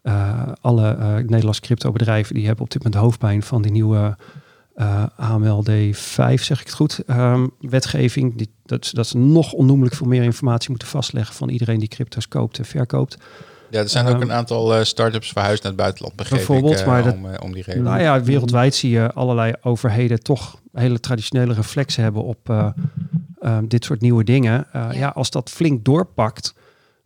Uh, alle uh, Nederlandse cryptobedrijven die hebben op dit moment hoofdpijn van die nieuwe AMLD 5, zeg ik het goed, um, wetgeving. Die, dat, dat ze nog onnoemelijk veel meer informatie moeten vastleggen van iedereen die crypto's koopt en verkoopt. Ja, er zijn ook een aantal uh, start-ups verhuisd naar het buitenland, begreep bijvoorbeeld, ik, uh, maar dat, om, uh, om die reden. Nou ja, wereldwijd zie je allerlei overheden toch hele traditionele reflexen hebben op um, dit soort nieuwe dingen. Ja. ja. als dat flink doorpakt,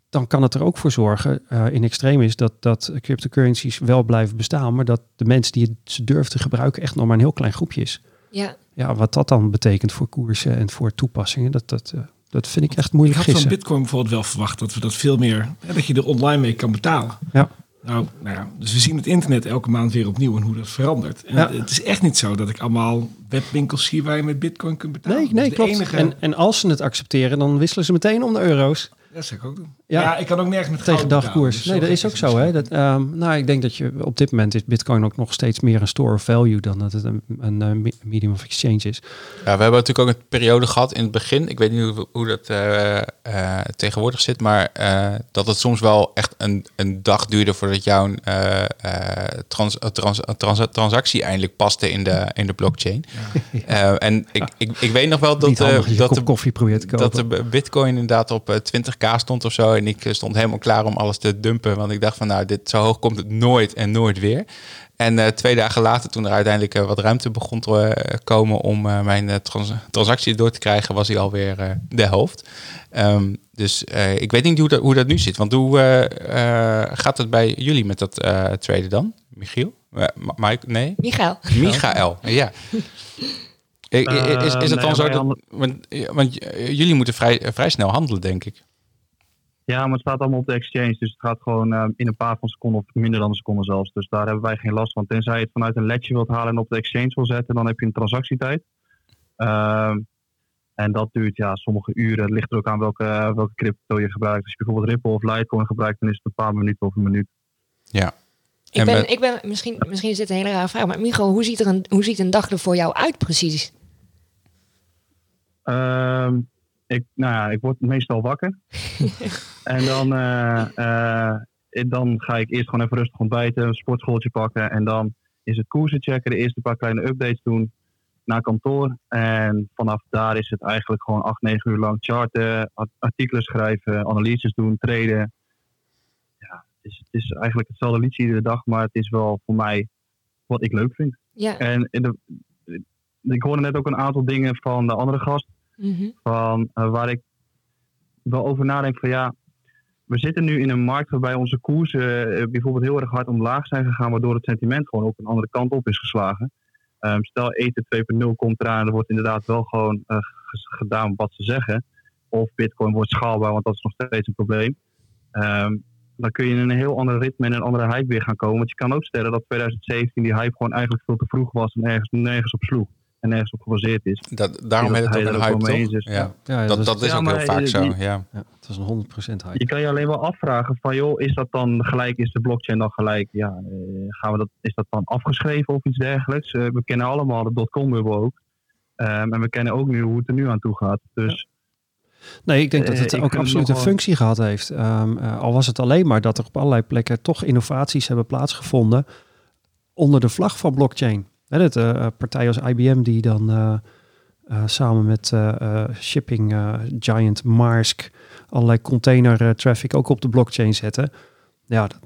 dan kan het er ook voor zorgen, in extreem is, dat, dat cryptocurrencies wel blijven bestaan, maar dat de mensen die ze durven te gebruiken echt nog maar een heel klein groepje is. Ja. Ja, wat dat dan betekent voor koersen en voor toepassingen, dat, dat, dat vind ik echt moeilijk Ik had van Bitcoin bijvoorbeeld wel verwacht dat we dat veel meer, hè, dat je er online mee kan betalen. Ja. Nou, nou ja, dus we zien het internet elke maand weer opnieuw en hoe dat verandert. En Ja. Het is echt niet zo dat ik allemaal webwinkels zie waar je met Bitcoin kunt betalen. Nee, nee, klopt. Enige, En, en als ze het accepteren, dan wisselen ze meteen om de euro's. Ja, ik kan ook nergens met tegen dagkoers. Dus nee, dat is ook zo. Hè? Dat, ehm, nou, ik denk dat je op dit moment is Bitcoin ook nog steeds meer een store of value dan dat het een, een, eh, medium of exchange is. Ja, we hebben natuurlijk ook een periode gehad in het begin. Ik weet niet hoe, hoe dat eh, eh, tegenwoordig zit, maar dat het soms wel echt een, een dag duurde voordat jouw trans, trans, trans, transactie eindelijk paste in de, in de blockchain. En ik, ik, ik, weet nog wel dat, dat, de, koffie probeert te kopen. dat de Bitcoin inderdaad op 20k stond of zo. En ik eh, stond helemaal klaar om alles te dumpen. Want ik dacht van nou, dit zo hoog komt het nooit en nooit weer. En eh, twee dagen later, toen er uiteindelijk eh, wat ruimte begon te komen om mijn transactie door te krijgen, was hij alweer de helft. Ehm, dus ik weet niet hoe dat, hoe dat nu zit. Want hoe gaat het bij jullie met dat traden dan, Michiel? Mike? Nee? Michael. Michael, ja. Is, is, het dan zo dat... Want, want jullie moeten vrij, vrij snel handelen, denk ik. Ja, maar het staat allemaal op de exchange. Dus het gaat gewoon uh, in een paar van seconden of minder dan een seconde zelfs. Dus daar hebben wij geen last van. Tenzij je het vanuit een ledje wilt halen en op de exchange wil zetten, dan heb je een transactietijd. Uh, en dat duurt ja, sommige uren. Het ligt er ook aan welke, welke crypto je gebruikt. Als je bijvoorbeeld Ripple of Litecoin gebruikt, dan is het een paar minuten of een minuut. Ja. Ik ben, ik ben misschien, misschien is dit een hele rare vraag, maar Micho, hoe ziet, er een, hoe ziet een dag er voor jou uit precies? Uh, ik, nou ja, ik word meestal wakker. en dan, uh, uh, dan ga ik eerst gewoon even rustig ontbijten, een sportschooltje pakken. En dan is het koersen checken, de eerste paar kleine updates doen naar kantoor. En vanaf daar is het eigenlijk gewoon 8, 9 uur lang charten, artikelen schrijven, analyses doen, traden. Ja, het is, het is eigenlijk hetzelfde liedje iedere dag, maar het is wel voor mij wat ik leuk vind. Ja. En in de, ik hoorde net ook een aantal dingen van de andere gast. Mm -hmm. Van uh, waar ik wel over nadenk van ja, we zitten nu in een markt waarbij onze koersen uh, bijvoorbeeld heel erg hard omlaag zijn gegaan, waardoor het sentiment gewoon ook een andere kant op is geslagen. Um, stel eten 2.0 komt eraan er wordt inderdaad wel gewoon uh, gedaan wat ze zeggen. Of bitcoin wordt schaalbaar, want dat is nog steeds een probleem. Um, dan kun je in een heel ander ritme en een andere hype weer gaan komen. Want je kan ook stellen dat 2017 die hype gewoon eigenlijk veel te vroeg was en ergens nergens op sloeg. En nergens op gebaseerd is. Dat, daarom dat heet het ook een hype, toch? is. Ja. Ja, Dat, was- dat is Ja, ook maar heel vaak die- zo, ja. ja, het was een 100% hype. Je kan je alleen wel afvragen van joh, is dat dan gelijk, is de blockchain dan gelijk? Ja, eh, gaan we dat, is dat dan afgeschreven of iets dergelijks? Eh, we kennen allemaal de dotcom-bubbel ook. Ehm, en we kennen ook nu hoe het er nu aan toe gaat. Dus Nee, ik denk dat Eh, het ook absoluut een wel- functie gehad heeft. Ehm, eh, al was het alleen maar dat er op allerlei plekken toch innovaties hebben plaatsgevonden onder de vlag van blockchain. Hè, dat eh, partijen als IBM die dan eh, eh, samen met eh, eh, shipping eh, giant Maersk allerlei container eh, traffic ook op de blockchain zetten. Ja, dat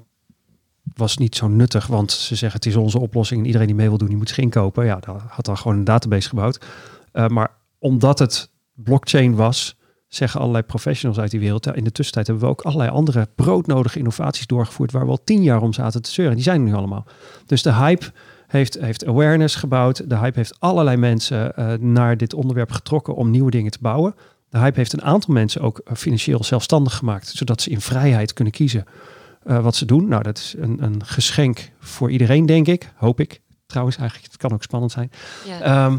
was niet zo nuttig, want ze zeggen het is onze oplossing en iedereen die mee wil doen, die moet zich inkopen. Ja, daar had dan gewoon een database gebouwd. Eh, maar omdat het blockchain was, zeggen allerlei professionals uit die wereld. in de tussentijd hebben we ook allerlei andere broodnodige innovaties doorgevoerd waar we al tien jaar om zaten te zeuren. Die zijn er nu allemaal. Dus de hype heeft, heeft awareness gebouwd. De hype heeft allerlei mensen eh, naar dit onderwerp getrokken om nieuwe dingen te bouwen. De hype heeft een aantal mensen ook eh, financieel zelfstandig gemaakt, zodat ze in vrijheid kunnen kiezen eh, wat ze doen. Nou, dat is een, een geschenk voor iedereen, denk ik. Hoop ik. Trouwens, eigenlijk, het kan ook spannend zijn. Ja. Ehm,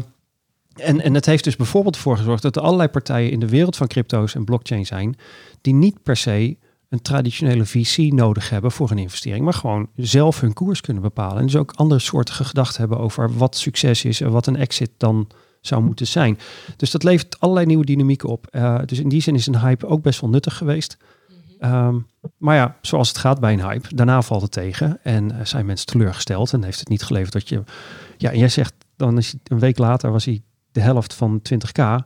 en, en het heeft dus bijvoorbeeld voor gezorgd dat er allerlei partijen in de wereld van crypto's en blockchain zijn, die niet per se een traditionele VC nodig hebben voor een investering, maar gewoon zelf hun koers kunnen bepalen. En dus ook andere soorten gedachten hebben over wat succes is en wat een exit dan zou moeten zijn. Dus dat levert allerlei nieuwe dynamieken op. Eh, dus in die zin is een hype ook best wel nuttig geweest. Ehm, maar ja, zoals het gaat bij een hype, daarna valt het tegen en eh, zijn mensen teleurgesteld en heeft het niet geleverd dat je. Ja, en jij zegt dan is hij, een week later was hij de helft van 20k.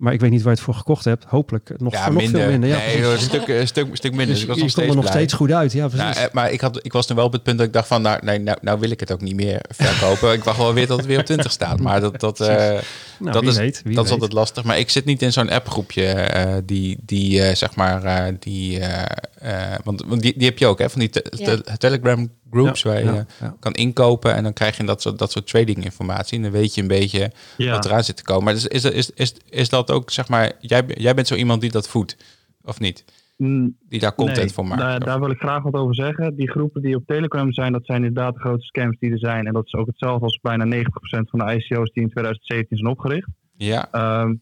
Maar ik weet niet waar je het voor gekocht hebt. Hopelijk nog, Ja, voor nog minder. veel minder. Ja, nee, joh, een stuk, een stuk, een stuk minder. Dus Dus ik was je nog stond steeds er nog blij. steeds goed uit. Ja, precies. Nou, maar ik, had, ik was nu wel op het punt dat ik dacht van, nou, nee, nou, nou wil ik het ook niet meer verkopen. ik wacht wel weer tot het weer op 20 staat. Maar dat, dat, eh, Nou, dat, is, weet, dat is altijd lastig. Maar ik zit niet in zo'n appgroepje eh, die, die eh, zeg maar, eh, die, want, want die, die heb je ook, hè, van die te- Ja. te- Telegram groups waar je kan inkopen en dan krijg je dat soort, dat soort trading informatie. En dan weet je een beetje wat eraan zit te komen. Maar is, is, is, is, is dat ook, zeg maar, jij, jij bent zo iemand die dat voedt, of niet? Mm, Die daar content nee, voor maakt? Daar, daar wil ik graag wat over zeggen. Die groepen die op Telegram zijn, dat zijn inderdaad de grote scams die er zijn. En dat is ook hetzelfde als bijna 90% van de ICO's die in 2017 zijn opgericht. ja, Ehm,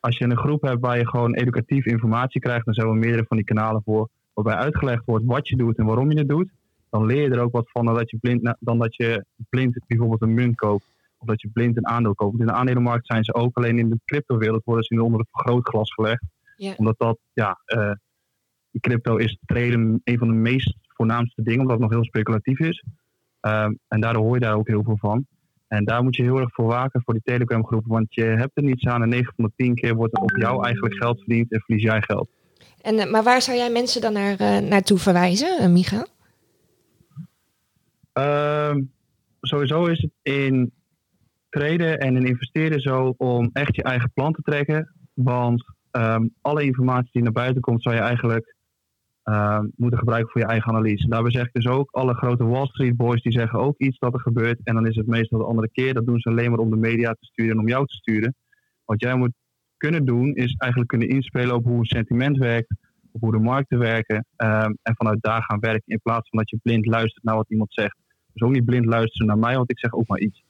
als je een groep hebt waar je gewoon educatief informatie krijgt, dan zijn er meerdere van die kanalen voor, waarbij uitgelegd wordt wat je doet en waarom je het doet, dan leer je er ook wat van dan dat je blind, dan dat je blind bijvoorbeeld een munt koopt. Of dat je blind een aandeel koopt. In de aandelenmarkt zijn ze ook alleen in de cryptowereld worden ze onder een vergrootglas gelegd. Ja. Omdat dat, ja, eh, crypto is traden een van de meest voornaamste dingen, omdat het nog heel speculatief is. Ehm, en daardoor hoor je daar ook heel veel van. En daar moet je heel erg voor waken voor die Telegram groepen. Want je hebt er niets aan en 9 van de 10 keer wordt er op jou eigenlijk geld verdiend en verlies jij geld. En, eh, maar waar zou jij mensen dan naar, eh, naartoe verwijzen, Micha? Ehm, sowieso is het in traden en in investeren zo om echt je eigen plan te trekken. Want ehm, alle informatie die naar buiten komt, zou je eigenlijk ehm, moeten gebruiken voor je eigen analyse. Daarbij zeg ik dus ook, alle grote Wall Street boys die zeggen ook iets dat er gebeurt. En dan is het meestal de andere keer. Dat doen ze alleen maar om de media te sturen en om jou te sturen. Wat jij moet kunnen doen, is eigenlijk kunnen inspelen op hoe een sentiment werkt. Op hoe de markten werken. en vanuit daar gaan werken. In plaats van dat je blind luistert naar wat iemand zegt. Dus ook niet blind luisteren naar mij, want ik zeg ook maar iets.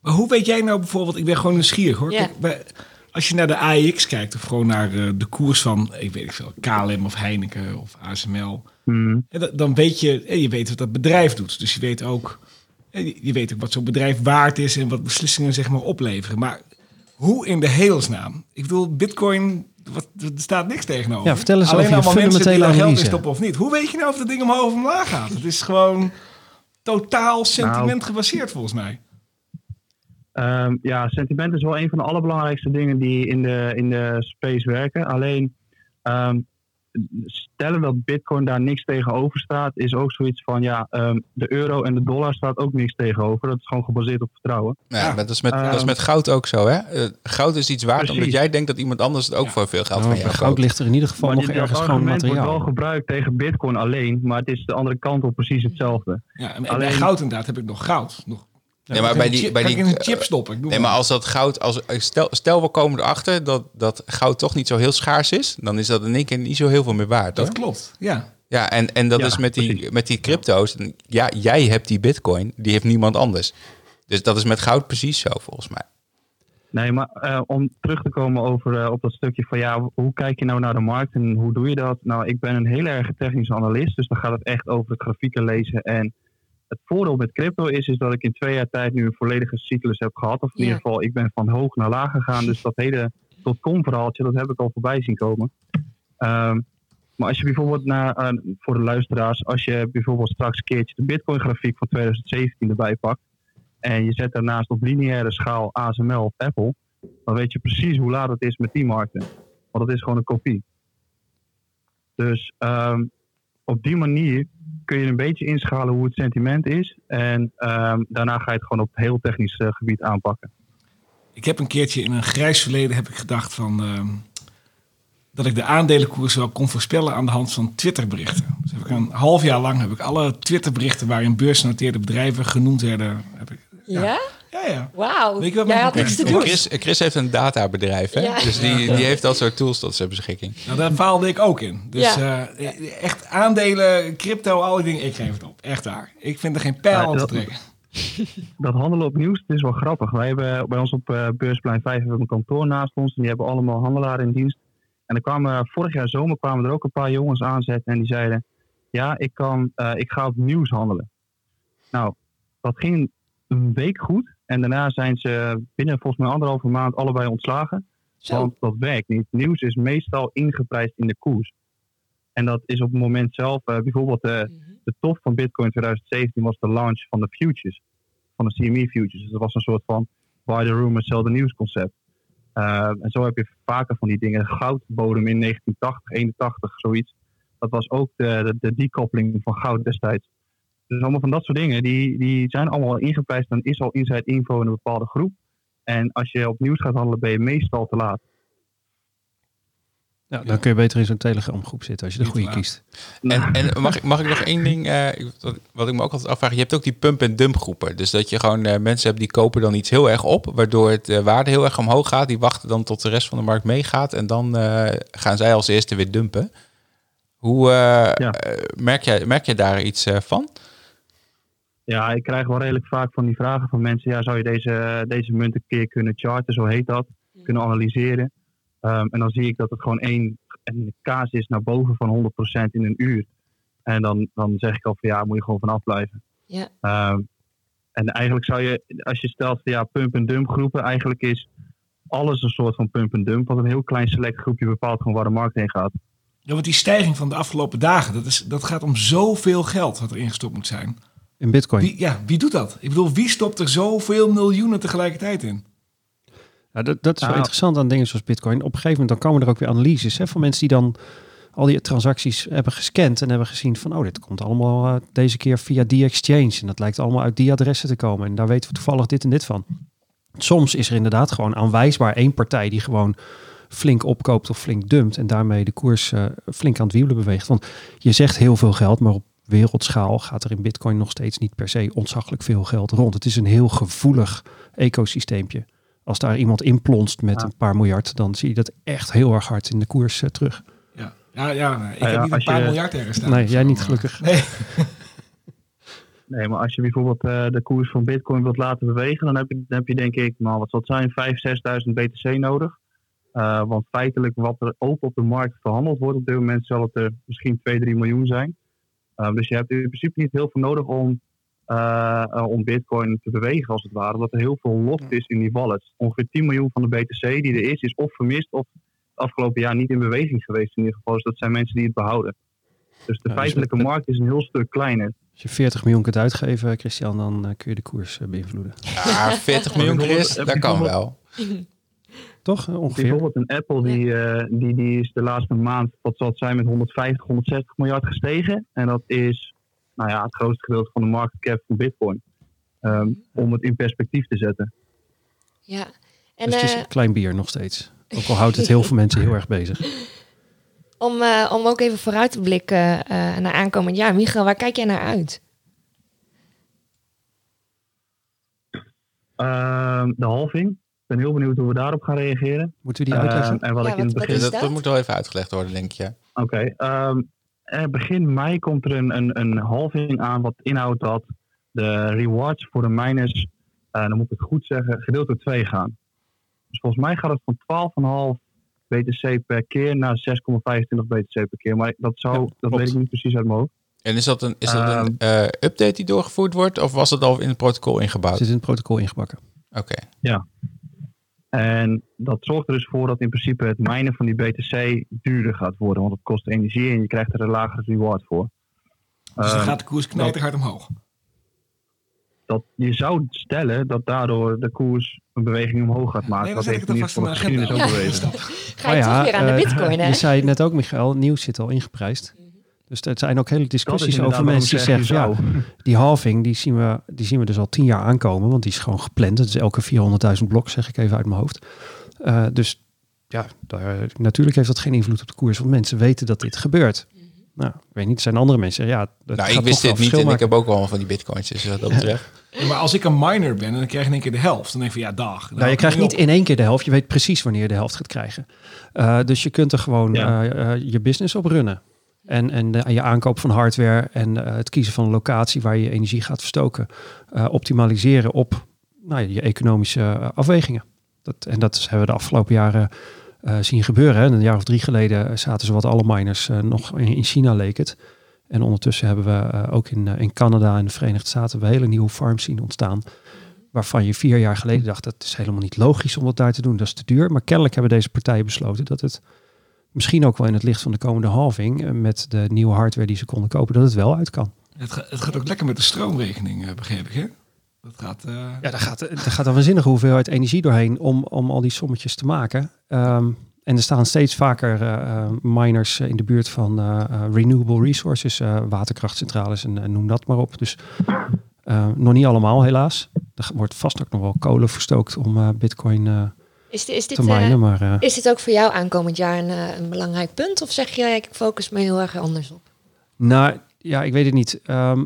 Maar hoe weet jij nou bijvoorbeeld, ik ben gewoon nieuwsgierig hoor. Ja. Kijk, bij- als je naar de AEX kijkt of gewoon naar eh, de koers van, ik weet niet veel, KLM of Heineken of ASML. Hmm. Dan weet je, eh, je weet wat dat bedrijf doet. Dus je weet ook, eh, je- weet ook wat zo'n bedrijf waard is en wat beslissingen zeg maar opleveren. Maar hoe in de hemelsnaam? Ik bedoel, bitcoin, wat, er staat niks tegenover. Ja, vertel eens Alleen over je allemaal mensen die fundamentele daar geld in stoppen of niet. Hoe weet je nou of dat ding omhoog of omlaag gaat? Het is gewoon totaal sentiment Nou. gebaseerd volgens mij. Ehm, ja, sentiment is wel een van de allerbelangrijkste dingen die in de, in de space werken. Alleen ehm, stellen dat Bitcoin daar niks tegenover staat, is ook zoiets van ja, ehm, de euro en de dollar staat ook niks tegenover. Dat is gewoon gebaseerd op vertrouwen. Ja, Ja. Dat, is met, dat is Ehm, met goud ook zo, hè? Eh, goud is iets waard Precies. omdat jij denkt dat iemand anders het ook Ja. voor veel geld van jou goud koopt. ligt er in ieder geval Maar nog dit- ergens gewoon argument wordt wel gebruikt tegen Bitcoin alleen, maar het is de andere kant op precies hetzelfde. Ja, en bij Alleen- goud inderdaad heb ik nog goud. Nog, Nee, maar bij die- een bij chip- die- kan ik in een chip stoppen. Ik Nee, maar. maar als dat goud, als, stel, stel we komen erachter dat, dat goud toch niet zo heel schaars is, dan is dat in één keer niet zo heel veel meer waard. Hoor. Dat klopt, ja. Ja, en, en dat Ja, is met die, precies. met die crypto's. Ja, jij hebt die bitcoin, die heeft niemand anders. Dus dat is met goud precies zo, volgens mij. Nee, maar eh, om terug te komen over, eh, op dat stukje van ja, hoe kijk je nou naar de markt en hoe doe je dat? Nou, ik ben een heel erg technische analist, dus dan gaat het echt over het grafieken lezen. En het voordeel met crypto is, is dat ik in twee jaar tijd nu een volledige cyclus heb gehad. Of in Ja. ieder geval, ik ben van hoog naar laag gegaan. Dus dat hele tot-com verhaaltje, dat heb ik al voorbij zien komen. Ehm, maar als je bijvoorbeeld naar, eh, voor de luisteraars, als je bijvoorbeeld straks een keertje de Bitcoin grafiek van 2017 erbij pakt. En je zet daarnaast op lineaire schaal ASML of Apple. Dan weet je precies hoe laat het is met die markten. Want het is gewoon een kopie. Dus ehm, op die manier kun je een beetje inschalen hoe het sentiment is. En ehm, daarna ga je het gewoon op heel technisch eh, gebied aanpakken. Ik heb een keertje in een grijs verleden heb ik gedacht van ehm, dat ik de aandelenkoers wel kon voorspellen aan de hand van Twitterberichten. Dus heb ik een half jaar lang heb ik alle Twitterberichten waarin beursgenoteerde bedrijven genoemd werden. Heb ik, Ja? ja, ja. Wauw. Weet je wat Jij mijn had niks te probleem doen. Chris, Chris heeft een databedrijf, hè? Ja. dus die, die heeft dat soort tools tot zijn beschikking. Nou, daar faalde ik ook in. Dus Ja. eh, echt aandelen, crypto, al die dingen, ik geef het op. Echt waar. Ik vind er geen pijl Ja, aan te dat- trekken. Dat handelen op nieuws, het is wel grappig. Wij hebben bij ons op eh, Beursplein 5 hebben we een kantoor naast ons. En die hebben allemaal handelaren in dienst. En er kwamen, vorig jaar zomer kwamen er ook een paar jongens aanzetten. En die zeiden, ja, ik, kan, eh, ik ga op nieuws handelen. Nou, dat ging een week goed. En daarna zijn ze binnen volgens mij anderhalve maand allebei ontslagen. Zo. Want dat werkt niet. Nieuws is meestal ingeprijsd in de koers. En dat is op het moment zelf, eh, bijvoorbeeld eh, Mhm. de top van Bitcoin 2017 was de launch van de futures. Van de CME futures. Dus dat was een soort van buy the rumor, sell the news concept. Uh, en zo heb je vaker van die dingen. Goudbodem in 1980, 81, zoiets. Dat was ook de, de, de van goud destijds. Dus allemaal van dat soort dingen, die, die zijn allemaal ingeprijsd. Dan is al inside info in een bepaalde groep. En als je op nieuws gaat handelen, ben je meestal te laat. Ja, dan kun je beter in zo'n Telegram groep zitten als je de goede kiest. En, en mag, ik, mag ik nog één ding, eh, wat, ik me ook altijd afvraag. Je hebt ook die pump-en-dump groepen. Dus dat je gewoon eh, mensen hebt die kopen dan iets heel erg op, waardoor het eh, waarde heel erg omhoog gaat. Die wachten dan tot de rest van de markt meegaat en dan eh, gaan zij als eerste weer dumpen. Hoe Ja. merk, jij, merk je daar iets eh, van? Ja, ik krijg wel redelijk vaak van die vragen van mensen. Ja, zou je deze, deze munt een keer kunnen charten, zo heet dat. Kunnen analyseren. Ehm, en dan zie ik dat het gewoon één een kaas is naar boven van 100% in een uur. En dan, dan zeg ik al van ja, moet je gewoon vanaf blijven. Ja. Ehm, en eigenlijk zou je, als je stelt van ja, pump-en-dump groepen, eigenlijk is alles een soort van pump-en-dump. Want een heel klein select groepje bepaalt gewoon waar de markt heen gaat. Ja, want die stijging van de afgelopen dagen, dat, is, dat gaat om zoveel geld wat er ingestopt moet zijn. In bitcoin. Wie, ja, wie doet dat? Ik bedoel, wie stopt er zoveel miljoenen tegelijkertijd in? Ja, dat, dat is wel Nou. interessant aan dingen zoals bitcoin. Op een gegeven moment dan komen er ook weer analyses hè, van mensen die dan al die transacties hebben gescand en hebben gezien van, oh, dit komt allemaal eh, deze keer via die exchange. En dat lijkt allemaal uit die adressen te komen. En daar weten we toevallig dit en dit van. Soms is er inderdaad gewoon aanwijsbaar één partij die gewoon flink opkoopt of flink dumpt en daarmee de koers eh, flink aan het wiebelen beweegt. Want je zegt heel veel geld, maar op wereldschaal gaat er in bitcoin nog steeds niet per se ontzaglijk veel geld rond. Het is een heel gevoelig ecosysteempje. Als daar iemand inplonst met Ja. een paar miljard, dan zie je dat echt heel erg hard in de koers eh, terug. Ja, ja, ja nee, ik Ja, heb ja, niet een paar je- miljard ergens staan. Nee, jij niet maar- gelukkig. Nee. Nee, maar als je bijvoorbeeld eh, de koers van Bitcoin wilt laten bewegen, dan heb je, dan heb je denk ik, nou wat zal het zijn, 5.000, 6.000 BTC nodig. Eh, want feitelijk wat er ook op de markt verhandeld wordt op dit moment, zal het er misschien 2, 3 miljoen zijn. Eh, dus je hebt in principe niet heel veel nodig om, eh, eh, om Bitcoin te bewegen als het ware. Omdat er heel veel locked is in die wallets. Ongeveer 10 miljoen van de BTC die er is, is of vermist of het afgelopen jaar niet in beweging geweest in ieder geval. Dus dat zijn mensen die het behouden. Dus de dus feitelijke met- markt is een heel stuk kleiner. Als je 40 miljoen kunt uitgeven, Christian, dan kun je de koers beïnvloeden. Ja, 40 miljoen Chris, dat kan wel. Toch? Eh, ongeveer. Bijvoorbeeld een Apple, die, eh, die, die is de laatste maand, wat zal het zijn, met 150, 160 miljard gestegen. En dat is nou ja, het grootste gedeelte van de market cap van Bitcoin. Ehm, om het in perspectief te zetten. Ja. En dus het is eh, een klein bier nog steeds. Ook al houdt het heel veel mensen heel erg bezig. om, eh, om ook even vooruit te blikken eh, naar aankomend jaar. Michael, waar kijk jij naar uit? Ehm, de halving. Ik ben heel benieuwd hoe we daarop gaan reageren. Moeten we die uitleggen? Ehm, en wat Ja, ik in het begin is dat, dat? moet wel even uitgelegd worden, denk je. Oké. ehm, eh, begin mei komt er een, een, een halving aan wat inhoudt dat de rewards voor de miners, eh, dan moet ik het goed zeggen, gedeeld door twee gaan. Dus volgens mij gaat het van 12,5 BTC per keer naar 6,25 BTC per keer. Maar dat, zou, Ja, dat weet ik niet precies uit mijn hoofd. En is dat een, is dat een Ehm. eh, update die doorgevoerd wordt of was het al in het protocol ingebouwd? Zit in het protocol ingebakken. Oké. En dat zorgt er dus voor dat in principe het minen van die BTC duurder gaat worden. Want het kost energie en je krijgt er een lagere reward voor. Dus dan Ehm, gaat de koers knijterhard omhoog. dat je zou stellen dat daardoor de koers een beweging omhoog gaat maken. Nee, dat heeft in alvast ieder de geval de agenda. geschiedenis ook bewezen. Ga je toch weer aan de eh, bitcoin, hè? Je zei het net ook, Michael, nieuws zit al ingeprijsd. Dus er zijn ook hele discussies over mensen die zeggen, ja, die halving, die zien, we, die zien we dus al tien jaar aankomen, want die is gewoon gepland. Het is elke 400.000 blok, zeg ik even uit mijn hoofd. Eh, dus ja, daar, natuurlijk heeft dat geen invloed op de koers, want mensen weten dat dit gebeurt. Nou, ik weet niet, er zijn andere mensen ja, dat Nou, ik wist dit niet en ik heb ook wel van die bitcoins. Dus dat betreft. Ja, maar als ik een miner ben en dan krijg ik in één keer de helft, dan denk ik van ja, dag. Nou, je krijgt niet in één keer de helft. Je weet precies wanneer je de helft gaat krijgen. Eh, dus je kunt er gewoon Ja. eh, je business op runnen. En, en je aankoop van hardware en eh, het kiezen van een locatie waar je energie gaat verstoken. eh, optimaliseren op nou, je economische eh, afwegingen. Dat, en dat hebben we de afgelopen jaren zien gebeuren. Hè. Een jaar of drie geleden zaten ze wat alle miners nog in, in China leek het. En ondertussen hebben we ook in, in Canada en de Verenigde Staten een hele nieuwe farms zien ontstaan waarvan je vier jaar geleden dacht dat is helemaal niet logisch om dat daar te doen, dat is te duur. Maar kennelijk hebben deze partijen besloten dat het misschien ook wel in het licht van de komende halving eh, met de nieuwe hardware die ze konden kopen, dat het wel uit kan. Het, ga- het gaat ook lekker met de stroomrekening, eh, begreep ik, hè? Dat gaat... eh, Ja, daar gaat, daar gaat een waanzinnige hoeveelheid energie doorheen om, om al die sommetjes te maken. Ehm, en er staan steeds vaker miners in de buurt van renewable resources, waterkrachtcentrales en, en noem dat maar op. Dus nog niet allemaal helaas. Er wordt vast ook nog wel kolen verstookt om bitcoin Is, dit- is, dit, te eh. Maar eh, is dit ook voor jou aankomend jaar een, eh, een belangrijk punt? Of zeg je, ik focus me heel erg anders op? Nou, ja, ik weet het niet. Ehm,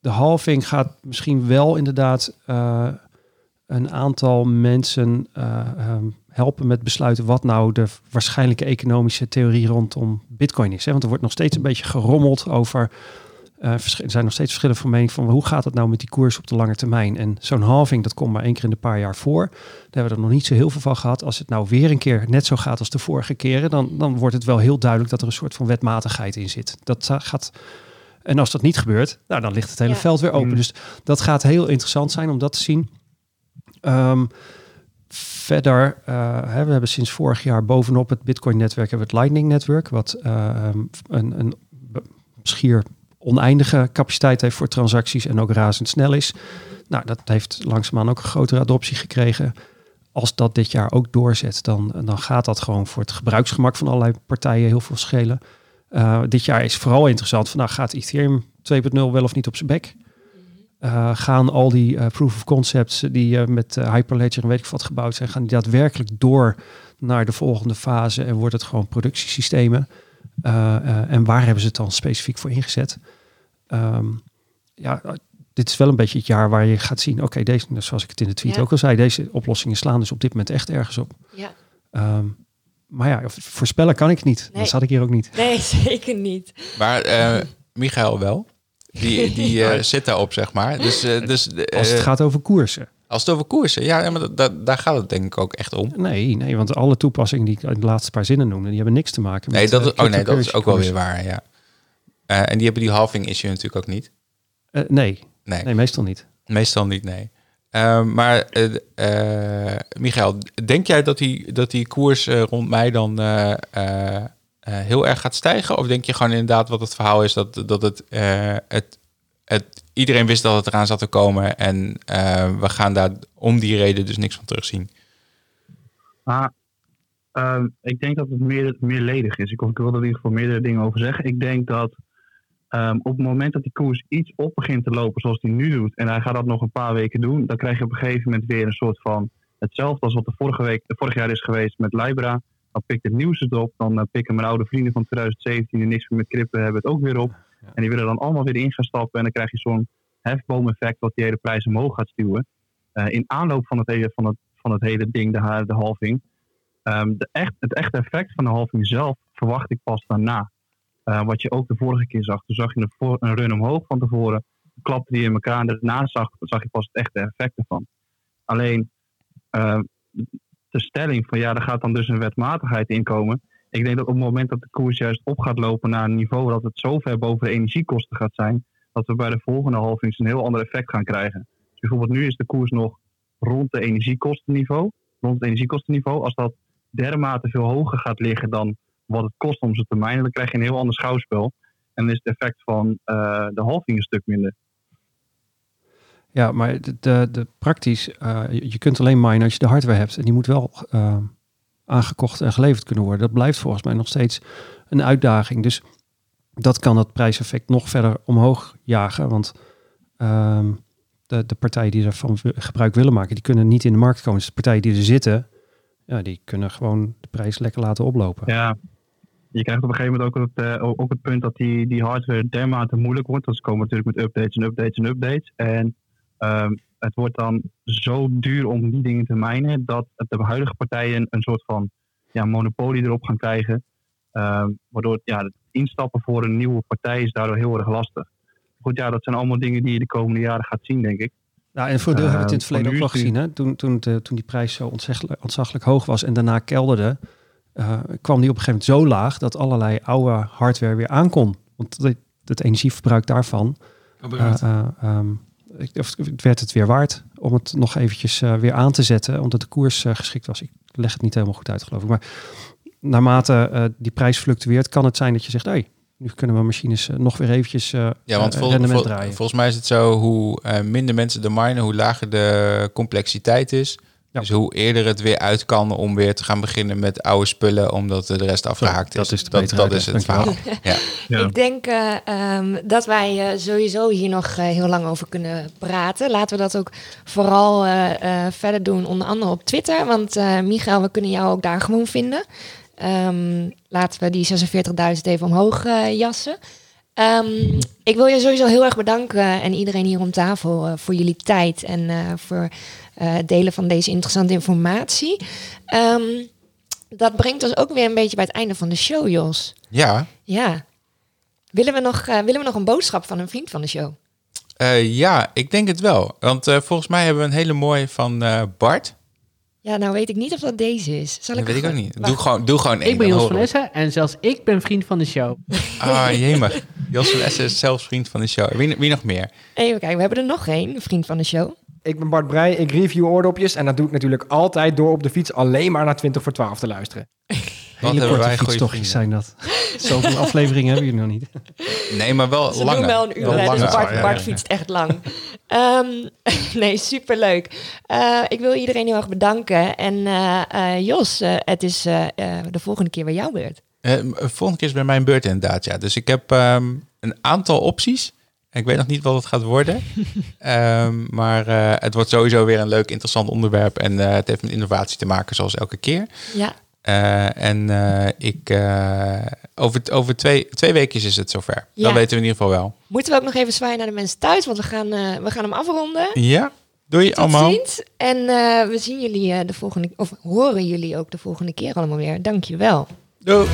de halving gaat misschien wel inderdaad eh, een aantal mensen eh, ehm, helpen met besluiten wat nou de waarschijnlijke economische theorie rondom Bitcoin is. Hè? Want er wordt nog steeds een beetje gerommeld over. Eh, er zijn nog steeds verschillen van mening van hoe gaat het nou met die koers op de lange termijn. En zo'n halving, dat komt maar één keer in de paar jaar voor. Daar hebben we er nog niet zo heel veel van gehad. Als het nou weer een keer net zo gaat als de vorige keren, dan, dan wordt het wel heel duidelijk dat er een soort van wetmatigheid in zit. Dat gaat. En als dat niet gebeurt, nou, dan ligt het hele Ja. veld weer open. Mm. Dus dat gaat heel interessant zijn om dat te zien. Ehm, verder, eh, hè, we hebben sinds vorig jaar bovenop het Bitcoin-netwerk hebben we het Lightning-netwerk, wat eh, een, een schier oneindige capaciteit heeft voor transacties en ook razendsnel is. Nou, dat heeft langzaamaan ook een grotere adoptie gekregen. Als dat dit jaar ook doorzet, dan, dan gaat dat gewoon voor het gebruiksgemak van allerlei partijen heel veel schelen. Eh, dit jaar is vooral interessant van, nou gaat Ethereum 2.0 wel of niet op zijn bek? Eh, gaan al die eh, proof of concepts die eh, met Hyperledger en weet ik wat gebouwd zijn, gaan die daadwerkelijk door naar de volgende fase en wordt het gewoon productiesystemen? Eh, eh, en waar hebben ze het dan specifiek voor ingezet? Ehm, ja, dit is wel een beetje het jaar waar je gaat zien, oké, deze, zoals ik het in de tweet Ja. ook al zei, deze oplossingen slaan dus op dit moment echt ergens op. Ja. Ehm, maar ja, voorspellen kan ik niet. Nee. Dan zat ik hier ook niet. Nee, zeker niet. Maar eh Michael wel. Die, die eh, zit daarop, zeg maar. Dus, dus Als het gaat over koersen. Als het over koersen, ja, maar dat- daar gaat het denk ik ook echt om. Nee, nee, want alle toepassingen die ik in de laatste paar zinnen noemde, die hebben niks te maken met Nee, dat, eh, is- oh nee, dat is ook wel weer waar, ja. Eh, en die hebben die halving issue natuurlijk ook niet. Eh, nee, Nee, nee, meestal niet. meestal niet, nee. Maar Michael, denk jij dat die, dat die koers rond mij dan heel erg gaat stijgen? Of denk je gewoon inderdaad wat het verhaal is dat, dat het, het, het iedereen wist dat het eraan zat te komen en eh, we gaan daar om die reden dus niks van terugzien? Ehm, ik denk dat het meer, meerledig is. Ik, ik wil er in ieder geval meerdere dingen over zeggen. Ik denk dat ehm, op het moment dat die koers iets op begint te lopen zoals die nu doet, en hij gaat dat nog een paar weken doen, dan krijg je op een gegeven moment weer een soort van hetzelfde als wat de vorige week, vorig jaar is geweest met Libra. Dan pikt het nieuws het op, dan eh, pikken mijn oude vrienden van 2017 die niks meer met crypto hebben het ook weer op. En die willen dan allemaal weer in gaan stappen en dan krijg je zo'n hefboom-effect wat die hele prijs omhoog gaat stuwen. Eh, in aanloop van het hele, van het, van het hele ding, de, de halving, Ehm, de echt, het echte effect van de halving zelf verwacht ik pas daarna. Eh, wat je ook de vorige keer zag. Toen zag je een, een run omhoog van tevoren. Klapte die in elkaar en daarna zag, zag je pas het echte effect ervan. Alleen, ehm, de stelling van ja, er gaat dan dus een wetmatigheid inkomen. Ik denk dat op het moment dat de koers juist op gaat lopen naar een niveau dat het zo ver boven de energiekosten gaat zijn, dat we bij de volgende halving een heel ander effect gaan krijgen. Dus bijvoorbeeld nu is de koers nog rond de energiekostenniveau, rond het energiekostenniveau. Als dat dermate veel hoger gaat liggen dan wat het kost om ze te mijnen, dan krijg je een heel ander schouwspel. En dan is het effect van uh, de halving een stuk minder. Ja, maar de, de, praktisch, uh, je kunt alleen minen als je de hardware hebt. En die moet wel uh, aangekocht en geleverd kunnen worden. Dat blijft volgens mij nog steeds een uitdaging. Dus dat kan het prijseffect nog verder omhoog jagen. Want uh, de, de partijen die ervan gebruik willen maken, die kunnen niet in de markt komen. Dus de partijen die er zitten, ja, die kunnen gewoon de prijs lekker laten oplopen. Ja, je krijgt op een gegeven moment ook het, uh, ook het punt dat die, die hardware dermate moeilijk wordt. Want ze komen natuurlijk met updates en updates en updates. En um, het wordt dan zo duur om die dingen te mijnen dat de huidige partijen een soort van ja, monopolie erop gaan krijgen. Um, waardoor ja, het instappen voor een nieuwe partij is daardoor heel erg lastig. Goed, ja, dat zijn allemaal dingen die je de komende jaren gaat zien, denk ik. Nou, en voor een deel hebben we het in het verleden ook wel gezien. Hè? Toen, toen, de, toen die prijs zo ontzaglijk hoog was en daarna kelderde, uh, kwam die op een gegeven moment zo laag dat allerlei oude hardware weer aankon. Want het, het energieverbruik daarvan, uh, uh, het werd het weer waard om het nog eventjes weer aan te zetten, omdat de koers geschikt was. Ik leg het niet helemaal goed uit, geloof ik. Maar naarmate die prijs fluctueert, kan het zijn dat je zegt, hey, nu kunnen we machines nog weer eventjes ja, want vol, rendement vol, draaien. Volgens mij is het zo, hoe minder mensen de minen, hoe lager de complexiteit is. Ja. Dus hoe eerder het weer uit kan om weer te gaan beginnen met oude spullen, omdat de rest afgehaakt ja, is. Dat is, dat, dat is het verhaal. ja. ja. Ik denk um, dat wij sowieso hier nog heel lang over kunnen praten. Laten we dat ook vooral verder doen, onder andere op Twitter. Want Michael, we kunnen jou ook daar gewoon vinden. Um, laten we die 46.000 even omhoog uh, jassen. Um, ik wil je sowieso heel erg bedanken en iedereen hier om tafel uh, voor jullie tijd en uh, voor het delen van deze interessante informatie. Um, dat brengt ons ook weer een beetje bij het einde van de show, Jos. Ja. Ja. Willen we nog, willen we nog een boodschap van een vriend van de show? ja, ik denk het wel. Want volgens mij hebben we een hele mooie van Bart. Ja, nou weet ik niet of dat deze is. Zal dat ik weet ik ook niet. Doe gewoon, doe gewoon één. Ik ben Jos van Essen en zelfs ik ben vriend van de show. Ah, jemig. Jos van Essen is zelfs vriend van de show. Wie, wie nog meer? Even kijken, we hebben er nog één, vriend van de show. Ik ben Bart Breij, ik review oordopjes en dat doe ik natuurlijk altijd door op de fiets alleen maar naar 20 voor 12 te luisteren. Hele korte fietstochtjes zijn dat. Zoveel afleveringen hebben jullie nog niet. Nee, maar wel Ze langer. doen wel een uur, hè, dus Bart, ja, ja. Bart fietst echt lang. um, nee, superleuk. Uh, ik wil iedereen heel erg bedanken. En uh, uh, Jos, het is de volgende keer weer jouw beurt. de volgende keer is bij mijn beurt inderdaad, ja. Dus ik heb um, een aantal opties. Ik weet nog niet wat het gaat worden. um, maar het wordt sowieso weer een leuk, interessant onderwerp. En het heeft met innovatie te maken, zoals elke keer. Ja. Uh, en ik, over, over twee, twee weken is het zover. Ja. Dat weten we in ieder geval wel. Moeten we ook nog even zwaaien naar de mensen thuis, want we gaan, we gaan hem afronden. Ja, doei Tot allemaal. Ziens. En we zien jullie de volgende, of horen jullie ook de volgende keer allemaal weer. Dankjewel. Doei.